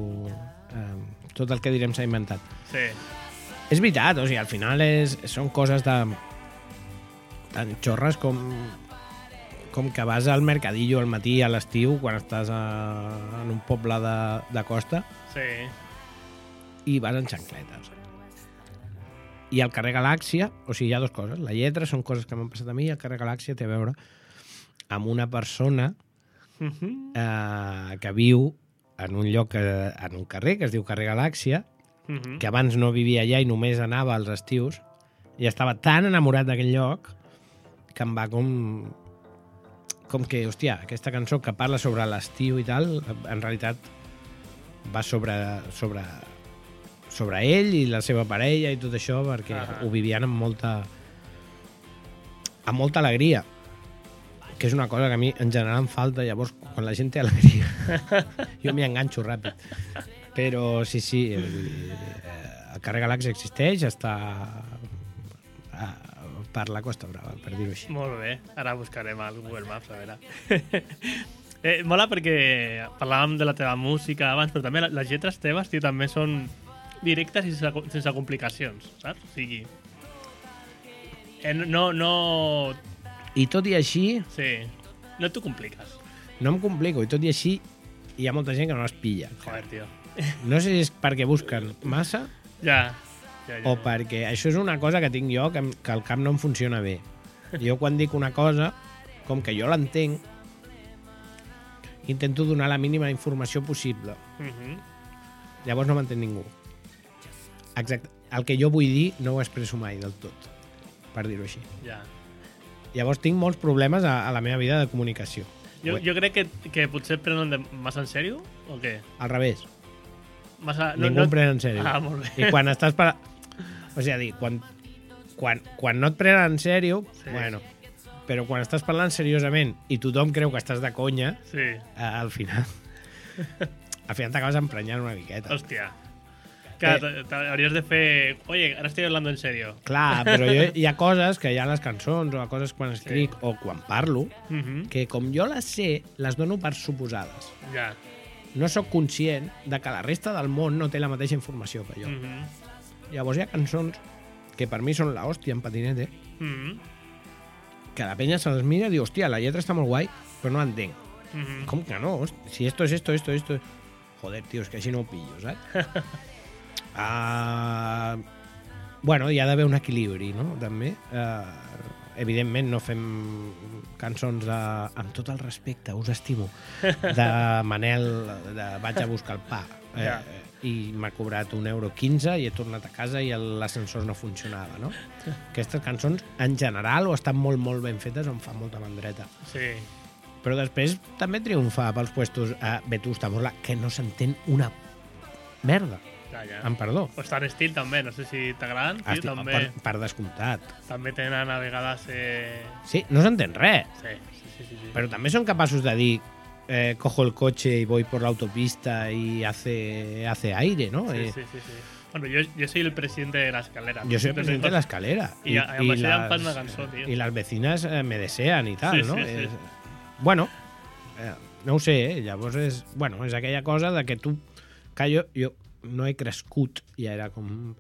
Eh, tot el que direm s'ha inventat. Sí, És veritat, o sigui, al final és, són coses de tan xorres com com que vas al mercadillo al matí a l'estiu quan estàs a, en un poble de, de costa sí. i vas en xancletes. I al carrer Galàxia, o sigui, hi ha dues coses. La lletra són coses que m'han passat a mi i el carrer Galàxia té a veure amb una persona Mhm, eh, que viu en un lloc, que, en un carrer que es diu carrer Galàxia, mhm. que abans no vivia allà i només anava als estius, i estava tan enamorat d'aquell lloc que em va com com que, hòstia, aquesta cançó que parla sobre l'estiu i tal, en realitat va sobre, sobre, sobre ell i la seva parella i tot això, perquè Ahà. ho vivien amb molta amb molta alegria que és una cosa que a mi en general em falta llavors quan la gent té alegria jo m'hi enganxo ràpid però sí, sí dir, eh, el carrer Galàxia existeix està a, per la Costa Brava, per dir-ho així Molt bé, ara buscarem al Google Maps, a veure. eh, mola perquè parlàvem de la teva música abans, però també les lletres teves, tio, també són directes i sense, sense complicacions, saps? O sigui... Eh, no, no... i tot i així Sí, no t'ho compliques. no em complico, i tot i així hi ha molta gent que no les pilla Joder, tio. no sé si és perquè busquen massa Ja, ja, ja. o perquè això és una cosa que tinc jo que, que el cap no em funciona bé. Jo quan dic una cosa, com que jo l'entenc, intento donar la mínima informació possible. Mhm. Llavors no m'entén ningú. Exacte. el que jo vull dir no ho expresso mai del tot, per dir-ho així. Ja. Llavors tinc molts problemes a, a la meva vida de comunicació. Jo, jo crec que, que potser prenen de massa en sèrio, o què? Al revés, Massa, ningú em pren en sèrio. Ah, molt bé. I quan estàs per... O sigui, a dir, quan, quan, quan no et prenen en sèrio, Sí. bueno, però quan estàs parlant seriosament i tothom creu que estàs de conya, Sí. eh, al final... al final t'acabes emprenyant una miqueta. Hòstia. Clar, Eh. t- hauries de fer... Oye, ahora estoy hablando en serio. Clar, però jo, hi ha coses que hi ha les cançons o a coses quan escric o quan parlo Mhm. que com jo les sé, les dono per suposades. Ja. No sóc conscient de que la resta del món no té la mateixa informació que jo. Mhm. Llavors hi ha cançons que per mi són la hòstia en patinete, Mhm. que la penya se les mira i diu, hòstia, la lletra està molt guai, però no entenc. Mhm. Com que no? Hosti, Si esto es esto, esto, esto... Joder, tio, és que així no ho pillo, saps? uh, bueno, hi ha d'haver un equilibri, no?, també. Uh, evidentment no fem cançons de, amb tot el respecte, us estimo, de Manel, de vaig a buscar el pa. Eh, Ja. I m'ha cobrat un euro 15 i he tornat a casa i l'ascensor no funcionava, no? Aquestes cançons, en general, o estan molt, molt ben fetes o em fan molta mandreta. Sí. Però després també triomfa pels puestos a Vetusta Morla, que no s'entén una merda, Ja, ja. amb perdó. O Stan Steel també, no sé si t'agraden. Sí, també, per, per descomptat. també tenen a vegades... Eh... Sí, no s'entén res, Sí, sí, sí, sí, sí. però també són capaços de dir eh, cojo el coche y voy por la autopista y hace, hace aire, ¿no? Sí, Eh, sí, sí, sí. Bueno, yo, yo soy el presidente de la escalera. Yo soy el presidente de la escalera. Y para una canción, tío. y las vecinas eh, me desean y tal, Sí, no? sí, sí. És- bueno, eh, no ho sé, eh? llavors és, bueno, és aquella cosa de que tu... Que jo, jo no he crescut, ja era com...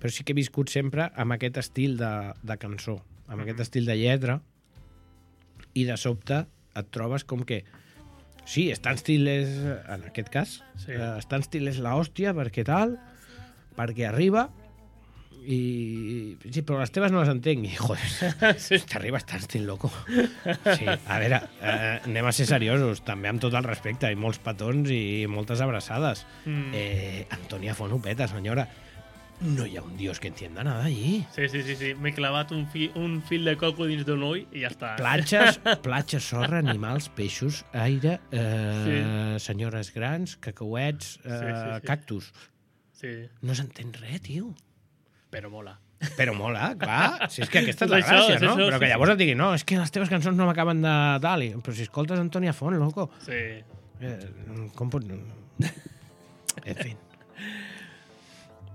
Però sí que he viscut sempre amb aquest estil de, de cançó, amb aquest estil de lletra, i de sobte et trobes com que sí, Stan Still és, en aquest cas, Sí. eh, Stan Still és la hòstia perquè tal, perquè arriba i... Sí, però les teves no les entenc. I, joder, Sí. t'arriba Stan Still, loco. Sí, a veure, eh, anem a ser seriosos, també amb tot el respecte, i molts petons i moltes abraçades. Mm. Eh, Antonia Font ho peta, senyora. No hi ha un dios que entienda nada allí. Sí, sí, sí, sí. M'he clavat un, fi, un fil de coco dins d'un ull i ja està. Platges, platges, sorra, animals, peixos, aire, eh, senyores grans, cacauets, eh, Sí, sí, sí. cactus. Sí, No s'entén res, tio. però mola. Però mola, clar. Si és que aquesta és la això, gràcia, no? això, Però sí, que sí. llavors et diguin, no, és que les teves cançons no m'acaben de tal. Però si escoltes Antònia Font, loco. Sí. Eh, com pot... En fi.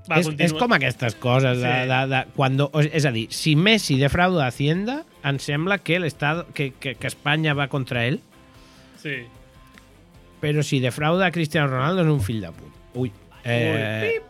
Va, és, és com aquestes coses de, Sí. de, de, cuando, o- és a dir, si Messi defrauda Hacienda, em sembla que, que, que, que Espanya va contra ell, Sí. però si defrauda Cristiano Ronaldo és un fill de put. Ui. Eh,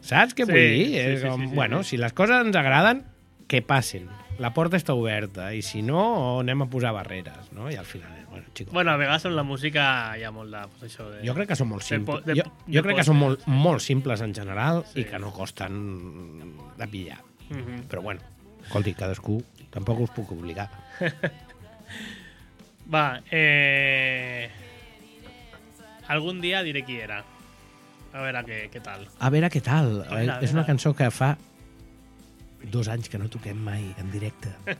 saps què Sí, vull dir? sí, és sí, com, sí, sí, bueno, sí. si les coses ens agraden, que passen. La porta està oberta i si no, anem a posar barreres, no? I al final, bueno, xicos, Bueno, a vegades en la música hi ha molt de... Pues, això de... jo crec que són molt de simples. po- de- jo, de jo crec que són molt, molt simples en general Sí. i que no costen de pillar. Mhm. Però bueno, escolti, cadascú tampoc us puc obligar. Va, eh... Algun dia diré qui era. A veure què, què tal. A veure què tal. A veure, a és una veure. cançó que fa dos anys que no toquem mai en directe.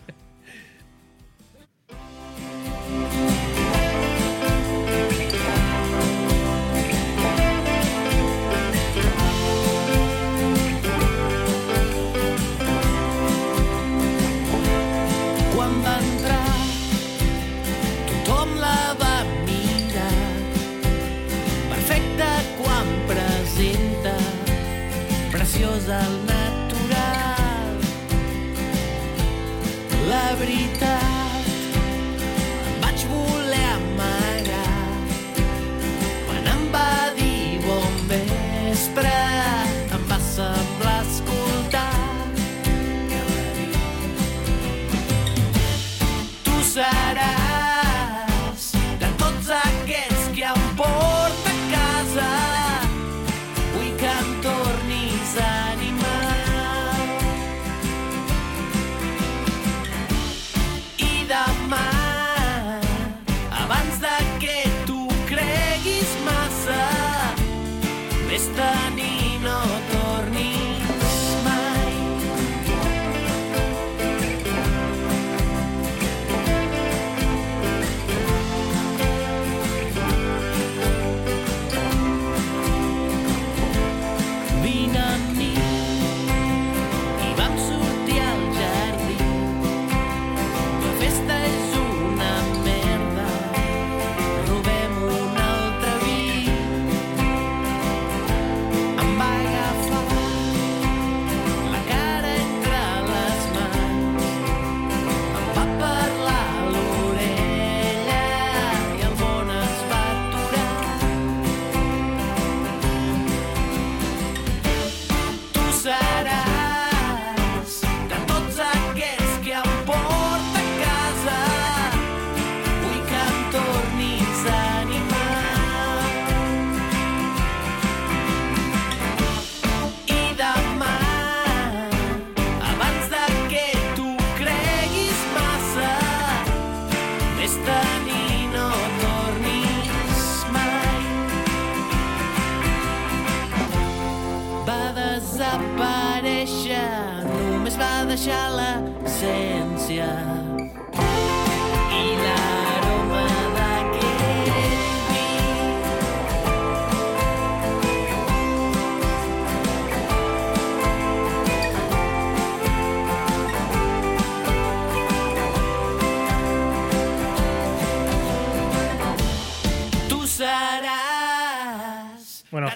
al natural. La veritat,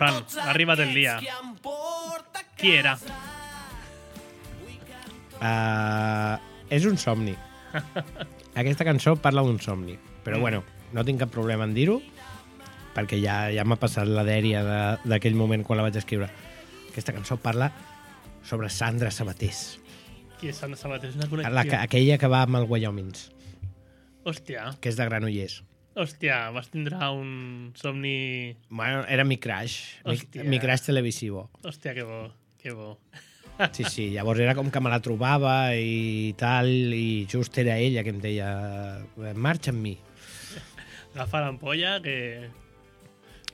ha arribat el dia. qui era? Uh, és un somni. Aquesta cançó parla d'un somni. Però, bueno, no tinc cap problema en dir-ho, perquè ja ja m'ha passat la dèria d'aquell moment quan la vaig escriure. Aquesta cançó parla sobre Sandra Sabatés, Qui és Sandra Sabater? És una connexió. la, que- aquella que va amb el Wyomings, Hòstia, que és de Granollers. Hòstia, vas tindre un somni... Bueno, era mi crush, mi, Hòstia. mi crush televisivo. Hòstia, que bo, que bo. Sí, sí, llavors era com que me la trobava i tal, i just era ella que em deia marxa amb mi. Agafa l'ampolla, que...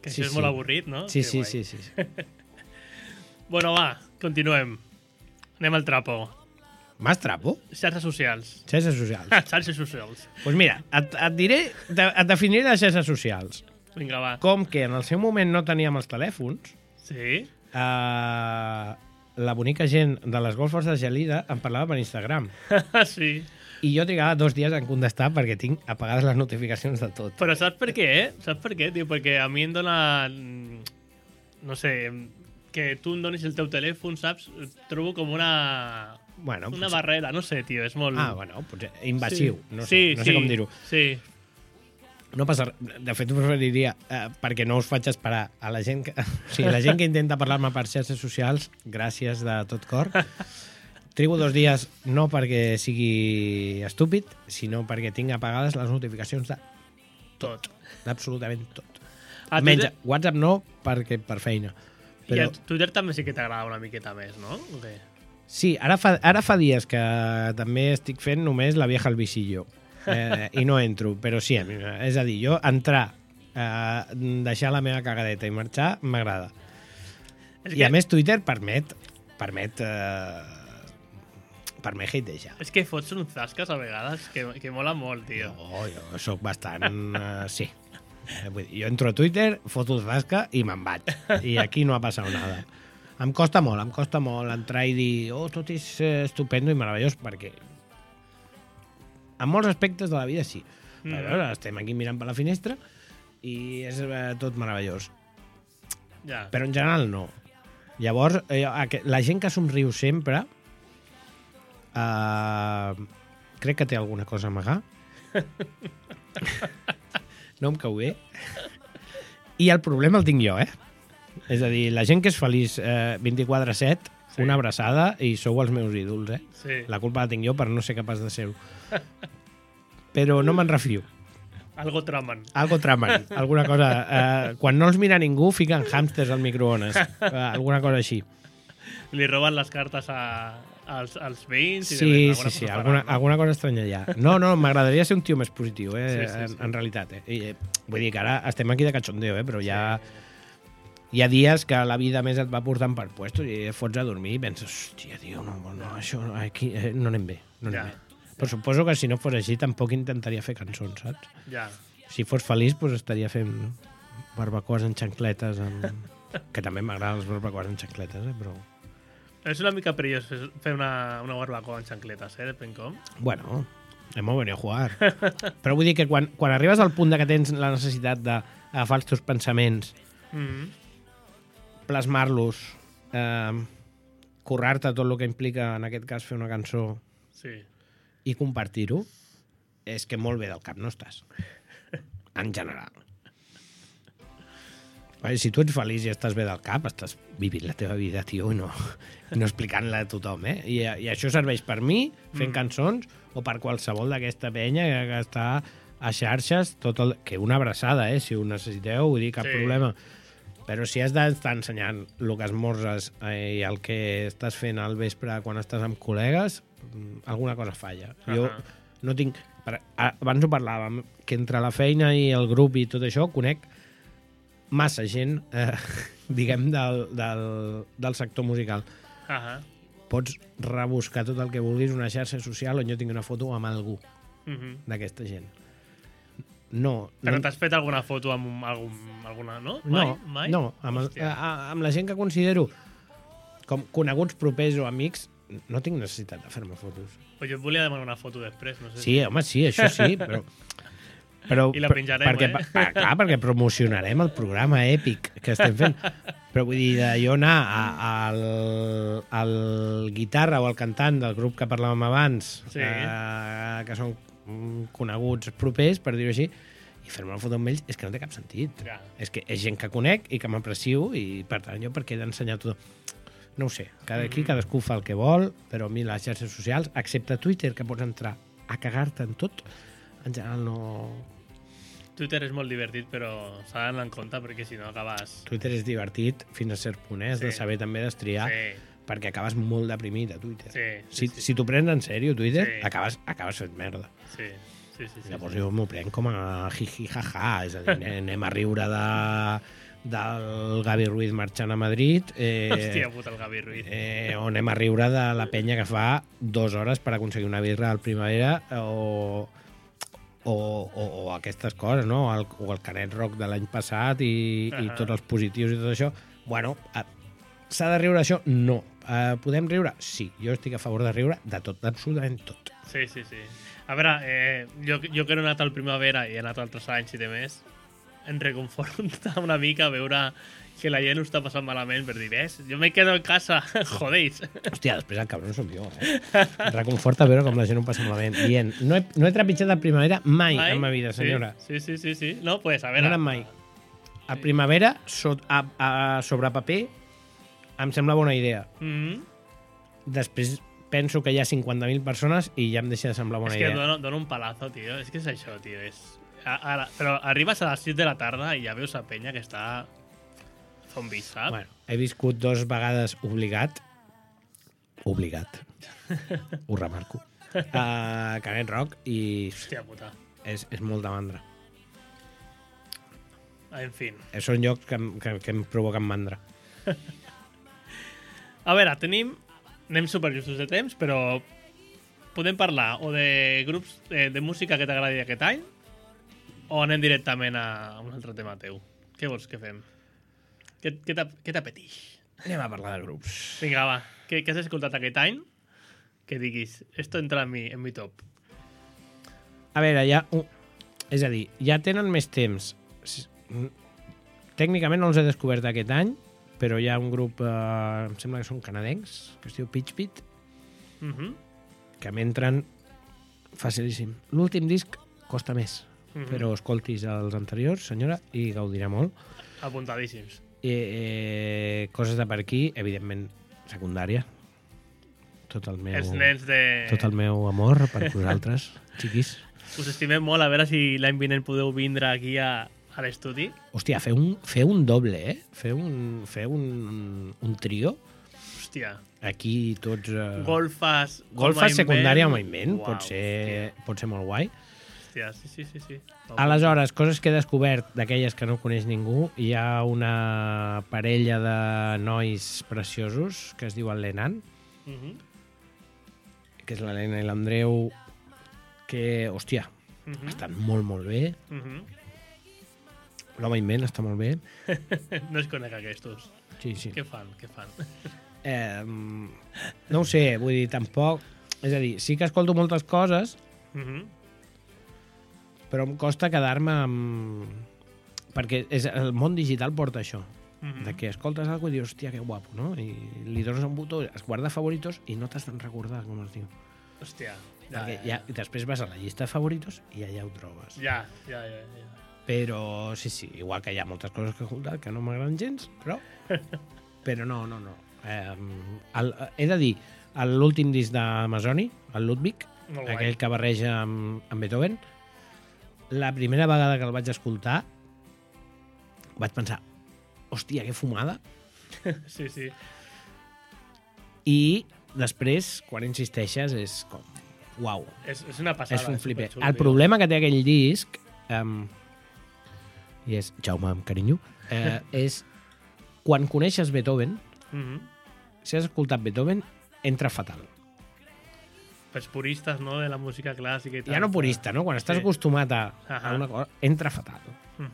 Que Sí, això és sí. molt avorrit, no? Sí, Que sí, guai. sí, sí. sí. Bueno, va, continuem. Anem al trapo. Más trapo? Xarxes socials. Xarxes socials. Xarxes socials. Doncs pues mira, et, et diré, et definiré les xarxes socials. Vinga, va. Com que en el seu moment no teníem els telèfons, Sí? eh, la bonica gent de les golfes de Gelida em parlava per Instagram. sí. I jo trigava dos dies en contestar perquè tinc apagades les notificacions de tot. Però saps per què, eh? Saps per què, tio? Perquè a mi em dona... No sé, que tu em donis el teu telèfon, saps? Trobo com una... Bueno, Una potser- barrera, no sé, tio, és molt... Ah, bueno, potser invasiu. Sí. No sé, sí, no sí, sé com dir-ho. Sí, No passa res. De fet, ho preferiria, eh, perquè no us faig esperar a la gent que, o sigui, la gent que intenta parlar-me per xarxes socials, gràcies de tot cor. Trigo dos dies no perquè sigui estúpid, sinó perquè tinc apagades les notificacions de tot. d'absolutament tot. A Menys Twitter, WhatsApp no, perquè per feina. I Però a Twitter també sí que t'agrada una miqueta més, no? O què? Sí, ara fa, ara fa dies que també estic fent només la vieja al visillo. Eh, I no entro, però sí, a mi- és a dir, jo entrar, eh, deixar la meva cagadeta i marxar m'agrada. És I a més Twitter permet permet eh, permet hatejar. És que fots uns zasques a vegades que, que mola molt, tio. Jo, jo sóc bastant... Eh, sí. Eh, vull dir, jo entro a Twitter, foto el rasca i me'n vaig. I aquí no ha passat nada. Em costa molt, em costa molt entrar i dir oh, tot és eh, estupendo i meravellós, perquè en molts aspectes de la vida sí. Mm. A veure, estem aquí mirant per la finestra i és eh, tot meravellós. Ja. Però en general no. Llavors, eh, la gent que somriu sempre eh, crec que té alguna cosa a amagar. no em cau bé. I el problema el tinc jo, eh? És a dir, la gent que és feliç eh, 24-7, Sí. una abraçada i sou els meus ídols, eh? Sí. La culpa la tinc jo per no ser capaç de ser-ho. Però no me'n refio. Algo tramen. Algo tramen, alguna cosa. Eh, quan no els mira ningú, fiquen hàmsters al microones. Eh, alguna cosa així. Li roben les cartes a, als, als veïns i Sí, demés, sí, sí, cosa alguna, faran, no? alguna cosa estranya ha. No, no, m'agradaria ser un tio més positiu, eh, Sí, sí, en, sí. en realitat. Eh. I, eh, vull dir que ara estem aquí de cachondeo, eh, però ja... Hi ha dies que la vida més et va portant per puestos i et fots a dormir i penses, hòstia, tio, no, no això no, aquí, eh, no anem bé. No anem Ja. bé. Però suposo que si no fos així tampoc intentaria fer cançons, saps? Ja. Si fos feliç, doncs estaria fent barbacoes en xancletes, amb... que també m'agraden les barbacoes en xancletes, eh? però... És una mica perillós fer- fer una, una barbacoa en xancletes, eh? Depèn com. Bueno, hemos venido a jugar. Però vull dir que quan, quan arribes al punt de que tens la necessitat d'agafar els teus pensaments, Mm -hmm. Plasmar-los, eh, currar-te tot el que implica, en aquest cas, fer una cançó Sí. i compartir-ho, és que molt bé del cap no estàs. En general. Perquè si tu ets feliç i estàs bé del cap, estàs vivint la teva vida, tio, i no, no explicant-la a tothom, eh? I, I això serveix per mi, fent mm. cançons, o per qualsevol d'aquesta penya que, està a xarxes, tot el, que una abraçada, eh? Si ho necessiteu, vull dir, cap sí. problema. Però si has d'estar ensenyant el que esmorzes eh, i el que estàs fent al vespre quan estàs amb col·legues, mm, alguna cosa falla. Uh -huh. Jo no tinc... Abans ho parlàvem, que entre la feina i el grup i tot això conec massa gent, eh, diguem, del, del, del sector musical. Ahà. pots rebuscar tot el que vulguis una xarxa social on jo tinc una foto amb algú Mhm. d'aquesta gent. No, Però no, t'has fet alguna foto amb algun, alguna, no? no, Mai? Mai? no amb, el, a, amb la gent que considero com coneguts propers o amics, no tinc necessitat de fer-me fotos. Pues jo et volia demanar una foto després, no sé Sí, home, sí, això sí, però... però I la però- penjarem, perquè, eh? pa, clar, perquè promocionarem el programa èpic que estem fent. Però vull dir, jo anar a, al, al guitarra o al cantant del grup que parlàvem abans, Sí. eh, que són coneguts propers, per dir-ho així, i fer-me una foto amb ells és que no té cap sentit. Ja. És que és gent que conec i que m'aprecio i, per tant, jo per què he d'ensenyar tot? No ho sé, cada, aquí cadascú fa el que vol, però a mi les xarxes socials, excepte Twitter, que pots entrar a cagar-te en tot, en general no... Twitter és molt divertit, però s'ha d'anar en compte perquè si no acabes... Twitter és divertit fins a cert punt, eh? Has de Sí. saber també destriar, Sí, perquè acabes molt deprimit a Twitter. Sí, si, sí, sí. si t'ho prens en sèrio, Twitter, Sí. acabes, acabes fent merda. Sí, sí, sí. sí, Llavors sí. jo m'ho prenc com a jiji jaja, és a dir, anem- a riure de, del Gavi Ruiz marxant a Madrid, eh, Hòstia puta, el Gavi Ruiz. eh, o anem a riure de la penya que fa dues hores per aconseguir una birra al Primavera o, o, o, o aquestes coses, no? O el, o el Canet Rock de l'any passat i, i Ahà. tots els positius i tot això. Bueno, eh, s'ha de riure això? No. Eh, podem riure? Sí. Jo estic a favor de riure de tot, d'absolutament tot. Sí, sí, sí. A veure, eh, jo, jo que no he anat al Primavera i he anat altres anys i de més, em reconforta una mica veure que la gent ho està passant malament per dir, ves, jo me quedo en casa, jodeix. Hòstia, després el cabron som jo, eh? Em reconforta veure com la gent ho passa malament. Dient, no he, no he trepitjat la primavera mai, Mai? en ma vida, senyora. Sí, sí, sí, sí. No, pues, a No veure... anat mai. A primavera, so, a, a, sobre paper, em sembla bona idea. Mm Després penso que hi ha 50.000 persones i ja em deixa de semblar bona és que idea. dono, dono un palazo, tio. És que és això, tio. És... A, ara, però arribes a les 6 de la tarda i ja veus a penya que està zombie, saps? Bueno, he viscut dos vegades obligat. Obligat. Ho remarco. A Canet Rock i Hòstia puta. és, és molt de mandra. En fin. Són llocs que, que, que em provoquen mandra. A veure, tenim... Anem super justos de temps, però podem parlar o de grups eh, de música que t'agradi aquest any o anem directament a un altre tema teu. Què vols que fem? Què, què t'ap- què t'apeteix? Anem a parlar de grups. Vinga, va. Què, què has escoltat aquest any? Que diguis, esto entra en mi, en mi top. A veure, ja... És a dir, ja tenen més temps. Tècnicament no els he descobert aquest any, però hi ha un grup, eh, em sembla que són canadencs, que es diu Pitch Pit, Uh -huh. que m'entren facilíssim. L'últim disc costa més, Mhm. però escoltis els anteriors, senyora, i gaudirà molt. Apuntadíssims. Eh, eh, coses de per aquí, evidentment, secundària. Tot el meu, Els nens de... tot el meu amor per vosaltres, xiquis. Us estimem molt, a veure si l'any vinent podeu vindre aquí a, a l'estudi. Hòstia, fer un, fer un doble, eh? Fer un, fer un, un trio. Hòstia, Aquí tots... Uh, golfes... golfes secundària o moviment. Uau, pot, ser, pot ser molt guai. Hòstia, sí, sí, sí. sí. Aleshores, coses que he descobert d'aquelles que no coneix ningú, hi ha una parella de nois preciosos que es diuen Lenan, Uh -huh. que és l'Helena i l'Andreu, que, hòstia, Uh -huh. estan molt, molt bé. Uh -huh. L'home invent està molt bé. no es conec aquests. Sí, sí. Què fan? Què fan? Eh, no ho sé, vull dir, tampoc... És a dir, sí que escolto moltes coses, Uh -huh. però em costa quedar-me amb... Perquè és, el món digital porta això, Uh -huh. de que escoltes cosa i dius, hòstia, que guapo, no? I li dones un botó, es guarda favoritos i no t'has de recordar com es diu. Hòstia. Perquè ja, i després vas a la llista de favoritos i allà ho trobes. Ja, ja, ja. ja. Però sí, sí, igual que hi ha moltes coses que he escoltat que no m'agraden gens, però... però no, no, no. Eh, el, he de dir, l'últim disc d'Amazoni, el Ludwig, aquell que barreja amb, amb Beethoven, la primera vegada que el vaig escoltar vaig pensar, hòstia, que fumada, Sí, sí. i després, quan insisteixes, és com, uau, És, és una passada. és un flipé. superxulo, El problema que té aquell disc, um, i és Jaume amb carinyo, eh, és quan coneixes Beethoven, Uh -huh. si has escoltat Beethoven, entra fatal. Pels puristes, no?, de la música clàssica i tal. Ja no purista, no? Quan estàs Sí. acostumat a, a una cosa, entra fatal. Mhm.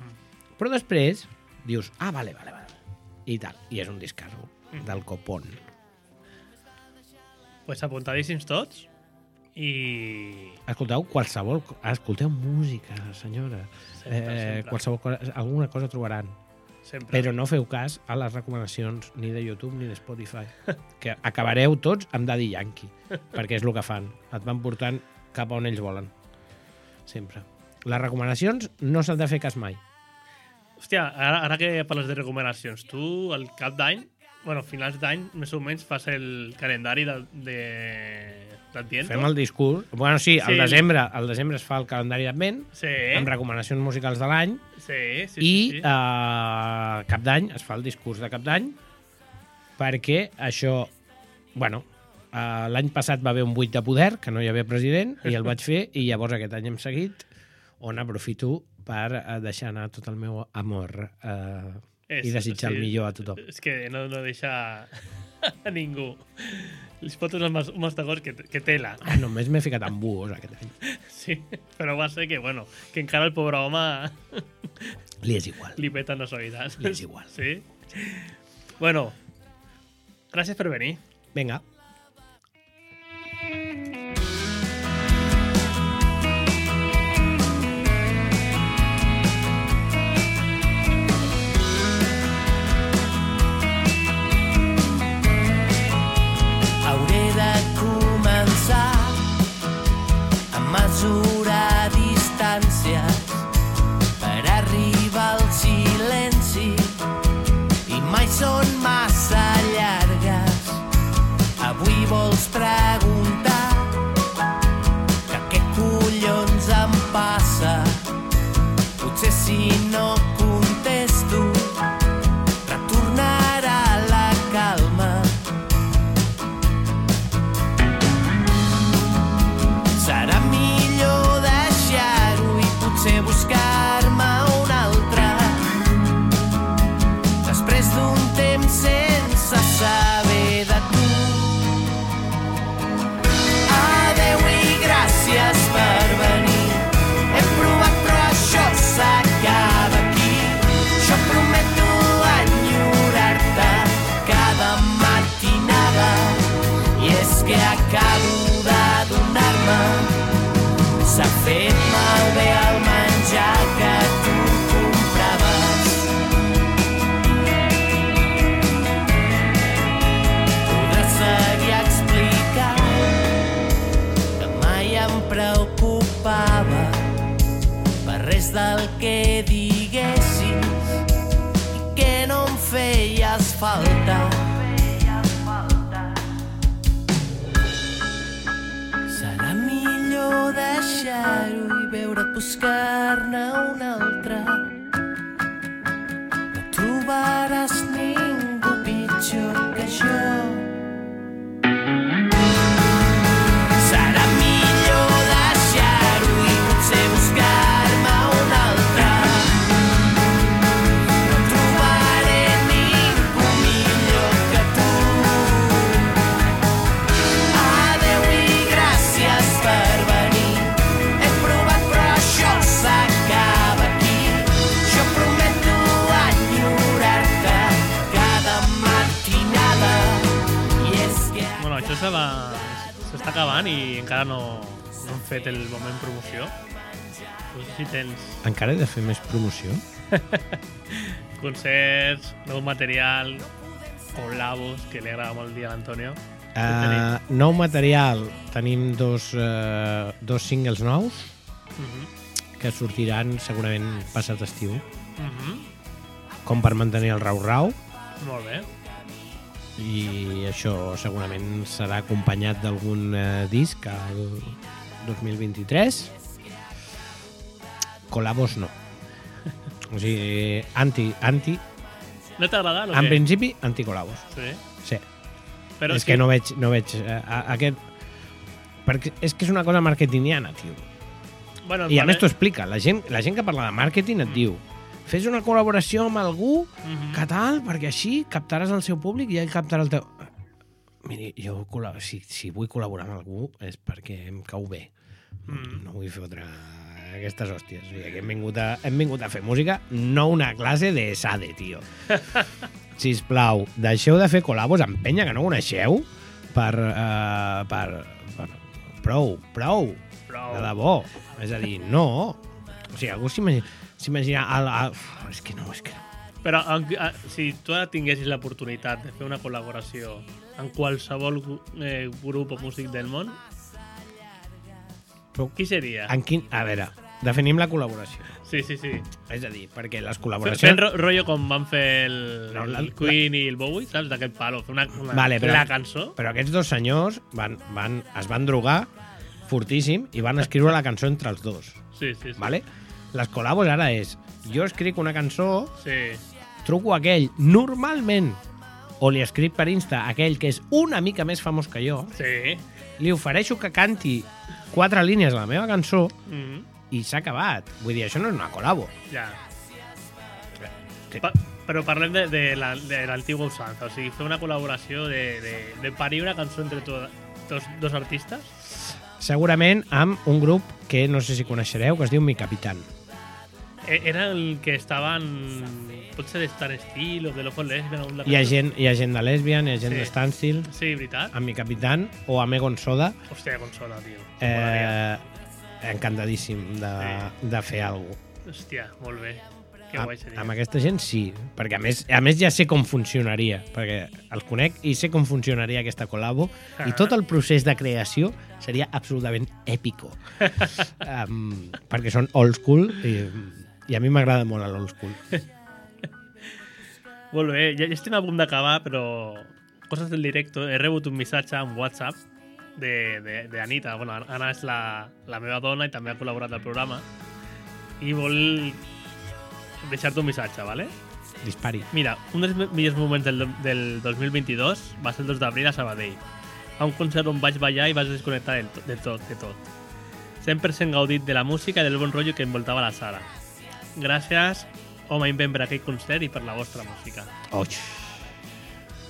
Però després dius, ah, vale, vale, vale. I tal. I és un discarro Mm. del copón. Pues apuntadíssims tots. I... Escolteu qualsevol... co- Escolteu música, senyora. Sempre, eh, sempre. Qualsevol cosa, alguna cosa trobaran. Sempre. Però no feu cas a les recomanacions ni de YouTube ni de Spotify. Que acabareu tots amb Daddy Yankee, perquè és el que fan. Et van portant cap on ells volen. Sempre. Les recomanacions no s'han de fer cas mai. Hòstia, ara, ara que parles de recomanacions, tu al cap d'any, bueno, finals d'any, més o menys, fas el calendari de, de, d'Adviento. Fem el discurs. Bueno, sí, al Sí. desembre, al desembre es fa el calendari d'advent, Sí, amb recomanacions musicals de l'any, sí, sí, i sí, sí. a cap d'any es fa el discurs de cap d'any, perquè això, bueno, eh, l'any passat va haver un buit de poder, que no hi havia president, i el vaig fer, i llavors aquest any hem seguit, on aprofito per eh, deixar anar tot el meu amor eh, i desitjar el millor a tothom. És que no, no deixa a ningú. Les fotos amb els mastegors que, que tela. Ah, només m'he ficat amb buos aquest any. Sí, però va ser que, bueno, que encara el pobre home Li és igual. li peten les oïdes. Li és igual. Sí? Bueno, gràcies per venir. Vinga. I veure't acabant i encara no, no hem fet el moment promoció. No sé si tens Encara he de fer més promoció? concerts, nou material, col·labos, que li agrada molt dir a l'Antonio. Uh, nou material. Tenim dos, uh, dos singles nous Uh -huh. que sortiran segurament passat estiu. Uh -huh. Com per mantenir el rau-rau. Molt bé. I això segurament serà acompanyat d'algun eh, disc al 2023 col·labos no. O sigui, anti, anti. No t'ha agradat en què? principi, anti-col·labos. Sí. sí, Però és que no veig, no veig eh, a- aquest perquè és que és una cosa marketingiana, tio. Bueno, i a vale. més t'ho explica, la gent, la gent que parla de màrqueting et diu fes una col·laboració amb algú Mhm. que tal, perquè així captaràs el seu públic i ell captarà el teu... Miri, jo si, si vull col·laborar amb algú és perquè em cau bé. Mm. No vull fotre aquestes hòsties. O sigui, que hem vingut, a, hem vingut a fer música, no una classe de sade, tio. Sisplau, deixeu de fer col·labos amb penya que no coneixeu per... Uh, per, per prou, prou, Prou. de debò. És a dir, no. O sigui, algú s'imagina... s'imagina és que no, és que no. Però en- a- si tu ara tinguessis l'oportunitat de fer una col·laboració en qualsevol eh, grup o músic del món, Però, qui seria? en quin... A veure, definim la col·laboració. Sí, sí, sí. És a dir, perquè les Fent col·laboracions... ro rotllo com van fer el, No, la- el Queen i el Bowie, saps? D'aquest palo. Fer una, una, Vale, però- la cançó. Però aquests dos senyors van, van, es van drogar fortíssim i van escriure la cançó entre els dos. Sí, sí, sí. Vale? Les col·labos ara és jo escric una cançó, Sí, truco a aquell, normalment, o li escric per Insta aquell que és una mica més famós que jo, sí. li ofereixo que canti quatre línies de la meva cançó Mm -hmm. i s'ha acabat. Vull dir, això no és una col·labo. Ja. Que- Pa però parlem de, de la- de l'antigua usança, o sigui, fer una col·laboració de, de, de parir una cançó entre to, dos, dos artistes. Segurament amb un grup que no sé si coneixereu, que es diu Mi Capitán. E- Era el que estaven... Potser de Star Steel o de Love Lesbian. o Hi ha gent, hi ha gent de Lesbian, hi ha gent Sí. de Standstill, Sí, veritat. amb Mi Capitán o amb Egon Soda, Hòstia, consola, tio. Molaria. eh, encantadíssim de, de fer alguna cosa. Hòstia, molt bé. Que guai seria. amb aquesta gent sí, perquè a més, a més ja sé com funcionaria, perquè els conec i sé com funcionaria aquesta col·labo Ah. i tot el procés de creació seria absolutament èpico. um, perquè són old school i, i a mi m'agrada molt l'old school. Molt bé, ja, ja estem a punt d'acabar, però coses del directe. He rebut un missatge en WhatsApp de, de, de Anita. Bueno, Anna és la, la meva dona i també ha col·laborat al programa. I vol deixar-te un missatge, ¿vale? Dispari. Mira, un dels millors moments del, del 2022 va ser el 2 d'abril a Sabadell. A un concert on vaig ballar i vaig desconnectar to- de tot, de tot. 100% gaudit de la música i del bon rotllo que envoltava la sala. Gràcies, home invent per aquell concert i per la vostra música. Oix.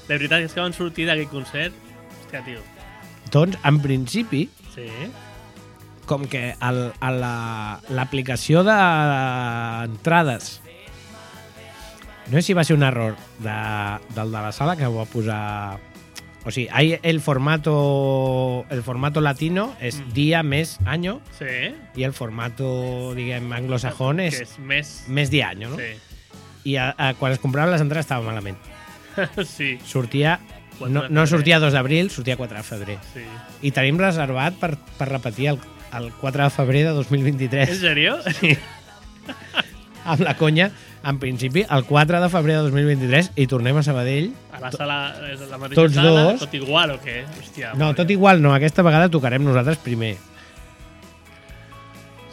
De veritat és que van sortir d'aquell concert... Hòstia, tio. Doncs, en principi, Sí. com que el, a la- l'aplicació d'entrades no sé si va ser un error de, del de la sala que ho va posar o sigui, hay el formato el formato latino és Mm. dia més año Sí. i el formato, diguem, anglosajón és més... més dia año, no? Sí. I a, a, quan es compraven les entrades estava malament. sí, Sortia, 4 no, no sortia 2 d'abril, sortia 4 de febrer. sí. I tenim reservat per, per repetir el, el 4 de febrer de 2023. En sèrio? Sí. amb la conya, en principi, el 4 de febrer de 2023 i tornem a Sabadell. A la sala, la mateixa Tots sala, dos. tot igual o què? Hòstia, No, tot bé. igual no, aquesta vegada tocarem nosaltres primer.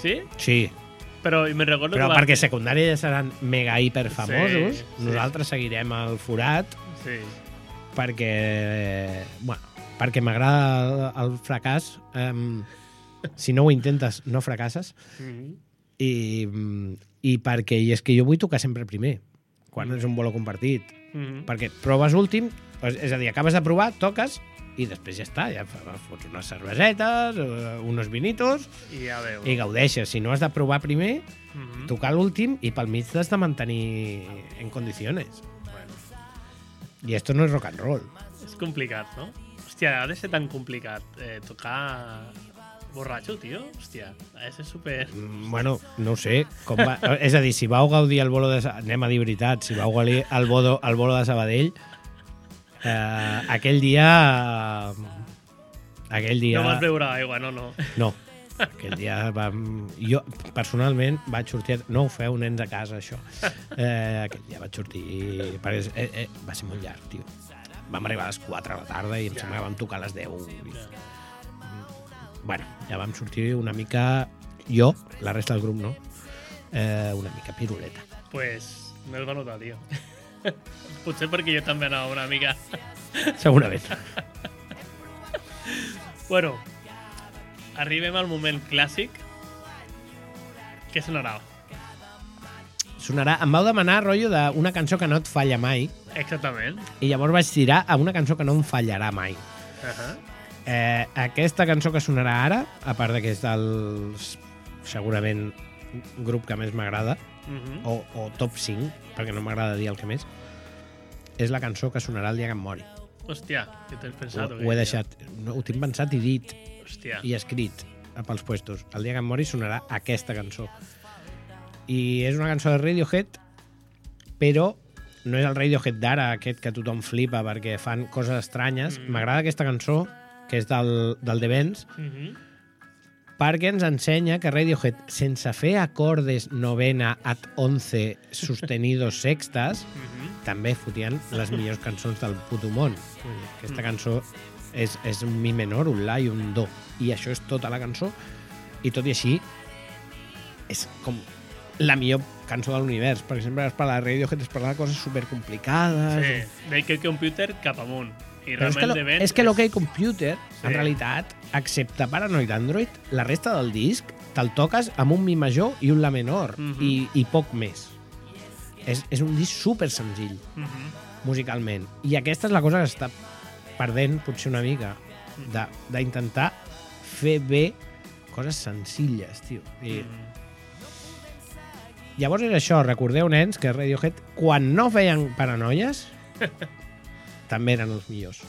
Sí? Sí, Però i me recordo però que... va- perquè secundària ja seran mega hiper famosos, Sí, sí. nosaltres seguirem el forat Sí. perquè, bueno, perquè m'agrada el, el fracàs. Um, si no ho intentes, no fracasses. Mm I, mm, i perquè i és que jo vull tocar sempre primer, quan és un bolo compartit. -hmm. perquè proves últim, és a dir, acabes de provar, toques i després ja està, ja fots unes cervesetes, unos vinitos I ja veu. i gaudeixes. Si no has de provar primer, Mm -hmm. tocar l'últim i pel mig t'has de mantenir en condicions. bueno, I esto no és rock and roll. és complicat, no? Hòstia, ha de ser tan complicat eh, tocar borratxo, tio? Hòstia, ha de ser super... Mm, Bueno, no ho sé. Com va... és a dir, si vau gaudir el bolo de... Anem a dir veritat, si vau gaudir el, bodo, el bolo de Sabadell, eh, aquell dia... Aquell dia... No vas beure aigua, no, no. No. Aquell dia vam... Jo, personalment, vaig sortir... No ho feu, nens a casa, això. Eh, aquell dia vaig sortir... Perquè, és- eh, eh, va ser molt llarg, tio. Vam arribar a les 4 de la tarda i em sembla que vam tocar a les 10. I... Bueno, ja vam sortir una mica... Jo, la resta del grup no, eh, una mica piruleta. Pues no es va notar, tio. Potser perquè jo també anava una mica... Segurament. Bueno, arribem al moment clàssic. Què sonarà? Sonarà... Em vau demanar, rotllo, d'una cançó que no et falla mai Exactament. i llavors vaig tirar a una cançó que no em fallarà mai. Uh -huh. Eh, aquesta cançó que sonarà ara, a part de que és del segurament grup que més m'agrada, Uh -huh. o, o top 5, perquè no m'agrada dir el que més, és la cançó que sonarà el dia que em mori. Hòstia, què Ho, pensat? o què, ho he deixat, no, ho tinc pensat i dit, Hòstia. i escrit a pels puestos. El dia que em mori sonarà aquesta cançó. I és una cançó de Radiohead, però no és el Radiohead d'ara, aquest que tothom flipa perquè fan coses estranyes. Mm. M'agrada aquesta cançó, que és del, del The Benz, Uh -huh. perquè ens ensenya que Radiohead, sense fer acordes novena ad 11 sostenidos sextes, Uh -huh. també fotien les millors cançons del puto món. Vull dir, Aquesta Mm. cançó és, és un mi menor, un la i un do. I això és tota la cançó. I tot i així, és com la millor cançó de l'univers. Per exemple, es parla de Radiohead, es parla de coses supercomplicades. Sí, d'aquest computer cap amunt. I Però és que, lo, és que l'OK Computer, Sí. en realitat, excepte Paranoid Android, la resta del disc te'l toques amb un mi major i un la menor, Mhm. i, i poc més. És, és un disc super senzill, Uh -huh. musicalment. I aquesta és la cosa que està perdent, potser una mica, d'intentar fer bé coses senzilles, tio. I, Mm. Llavors és això, recordeu, nens, que Radiohead, quan no feien paranoies, també eren els millors.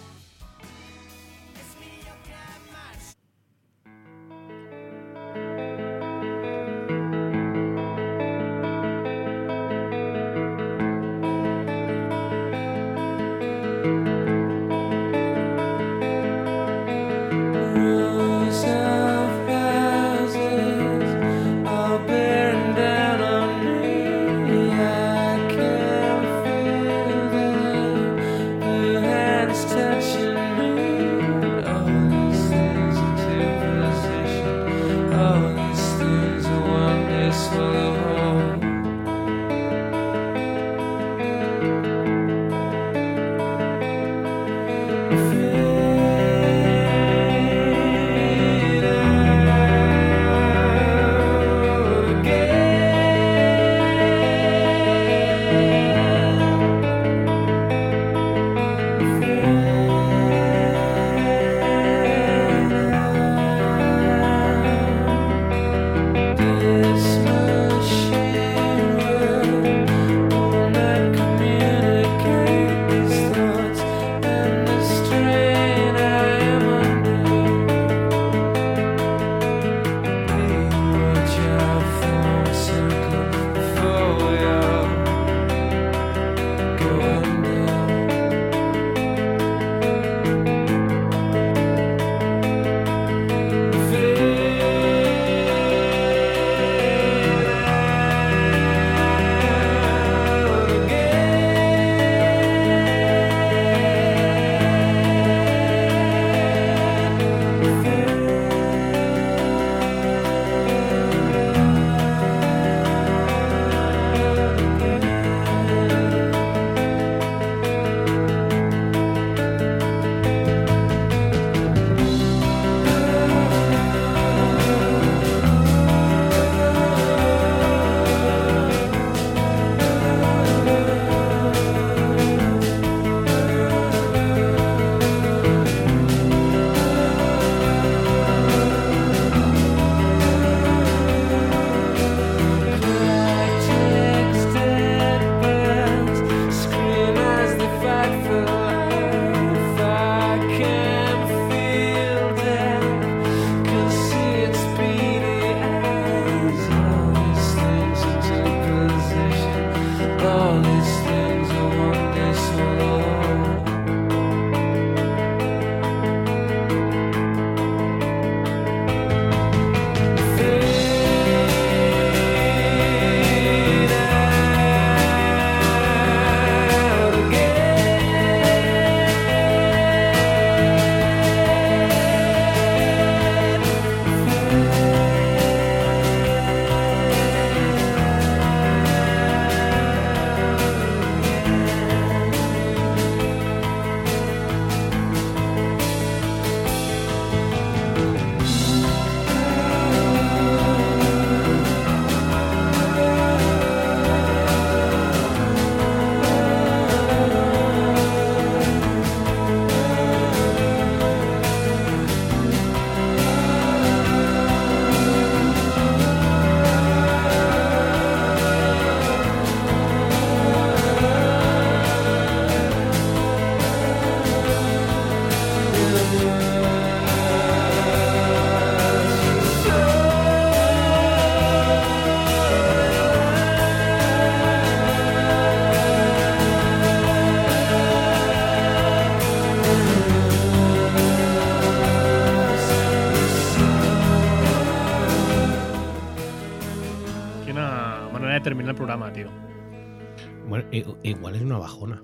Bajona.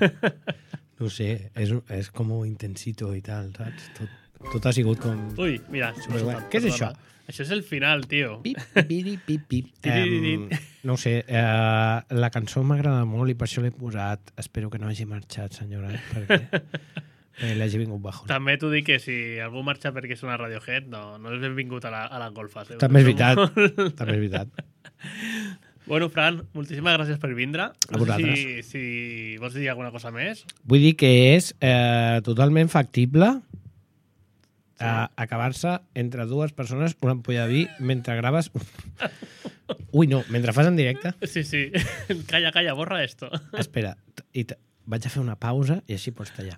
No ho sé, és, és com intensito i tal, saps? Tot, tot ha sigut com... Ui, mira. Superguai. perdona, Què és això? Això és el final, tio. Pip, piri, pip, pip. Em, no sé, eh, la cançó m'agrada molt i per això l'he posat. Espero que no hagi marxat, senyora, eh, perquè, perquè l'hagi vingut bajo. També t'ho dic que si algú marxa perquè és una Radiohead, no, no és benvingut a la, a la golfes. Eh? També és veritat, també és veritat. Bueno, Fran, moltíssimes gràcies per vindre. A No vosaltres. si, si vols dir alguna cosa més. Vull dir que és eh, totalment factible eh, acabar-se entre dues persones una ampolla de vi mentre graves... Ui, no, mentre fas en directe. Sí, sí. calla, calla, borra esto. Espera, i vaig a fer una pausa i així pots tallar.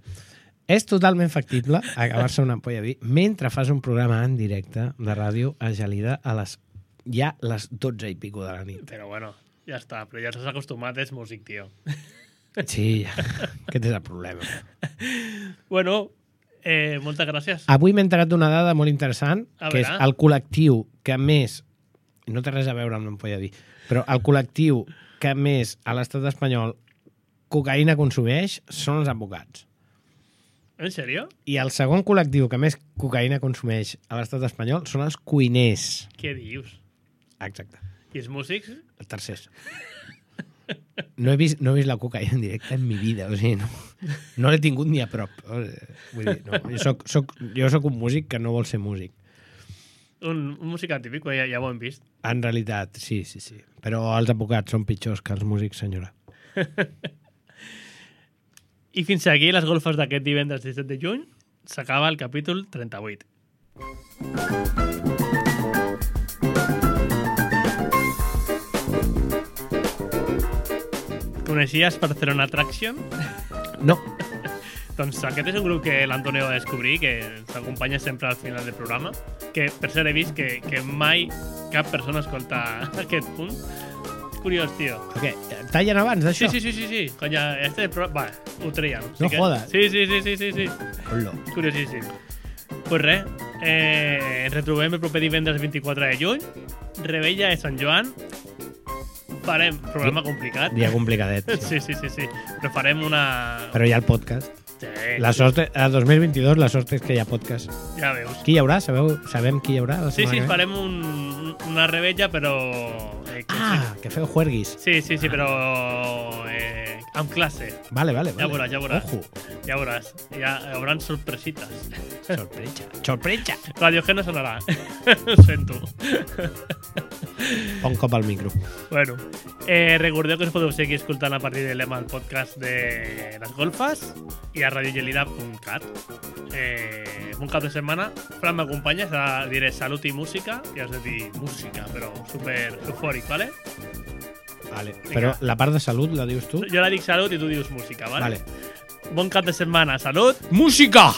És totalment factible acabar-se una ampolla de vi mentre fas un programa en directe de ràdio a Gelida a les ja les 12 i pico de la nit. Però bueno, ja està. Però ja s'has acostumat, és músic, tio. Sí, ja. aquest és el problema. Bueno, eh, moltes gràcies. Avui m'he enterat d'una dada molt interessant, A que és el col·lectiu que més... No té res a veure amb l'ampolla vi, però el col·lectiu que més a l'estat espanyol cocaïna consumeix són els advocats. En sèrio? I el segon col·lectiu que més cocaïna consumeix a l'estat espanyol són els cuiners. Què dius? Exacte. I els músics? Els tercers. No he, vist, no he vist la cocaïna en directe en mi vida, o sigui, no, no l'he tingut ni a prop. Eh, Vull dir, no, jo, soc, soc, jo soc un músic que no vol ser músic. Un, un músic atípic, ja, ja ho hem vist. En realitat, sí, sí, sí. Però els advocats són pitjors que els músics, senyora. I fins aquí les golfes d'aquest divendres 17 de juny s'acaba el capítol 38. Coneixies Barcelona Attraction? No, Doncs aquest és un grup que l'Antonio va descobrir, que ens acompanya sempre al final del programa, que per cert he vist que, que mai cap persona escolta aquest punt. Curiós, tio. perquè tallen abans Sí, d'això? sí, sí, sí, sí. Conya, este pro... Va, ho treien. No que... jodas. Sí, sí, sí, sí, sí, sí. Hola. Curiosíssim. Pues res, eh, ens retrobem el proper divendres 24 de juny. Rebella de Sant Joan. Farem programa complicat. Dia complicadet. Sí. Sí, sí, sí, sí. Però farem una... Però hi ha el podcast. Sí, La sort, a 2022 la sort és que hi ha podcast. ja veus. Qui hi haurà? Sabeu, sabem qui hi haurà la Sí, sí, farem un, una rebella, però... Eh, que Ah, que feu juerguis. sí. sí, sí, sí, però eh, amb classe. Vale, vale, vale. Ja veuràs, ja veuràs. Ojo. Ja veuràs. Ja hi haurà sorpresites. Sorpresa. Sorpresa. Radiohead no sonarà. Ho sento. Un cop al micro. Bueno, eh, recordeu que us podeu seguir escoltant a partir de l'EMA el podcast de les golfes i a radiogelida.cat. Eh, un cap de setmana, Fran m'acompanya, diré salut i música, i has de dir música, però super eufòric, ¿vale? Vale. Però la part de salut la dius tu? Jo la dic salut i tu dius música, ¿vale? Vale. Bon cap de setmana, salut! Música!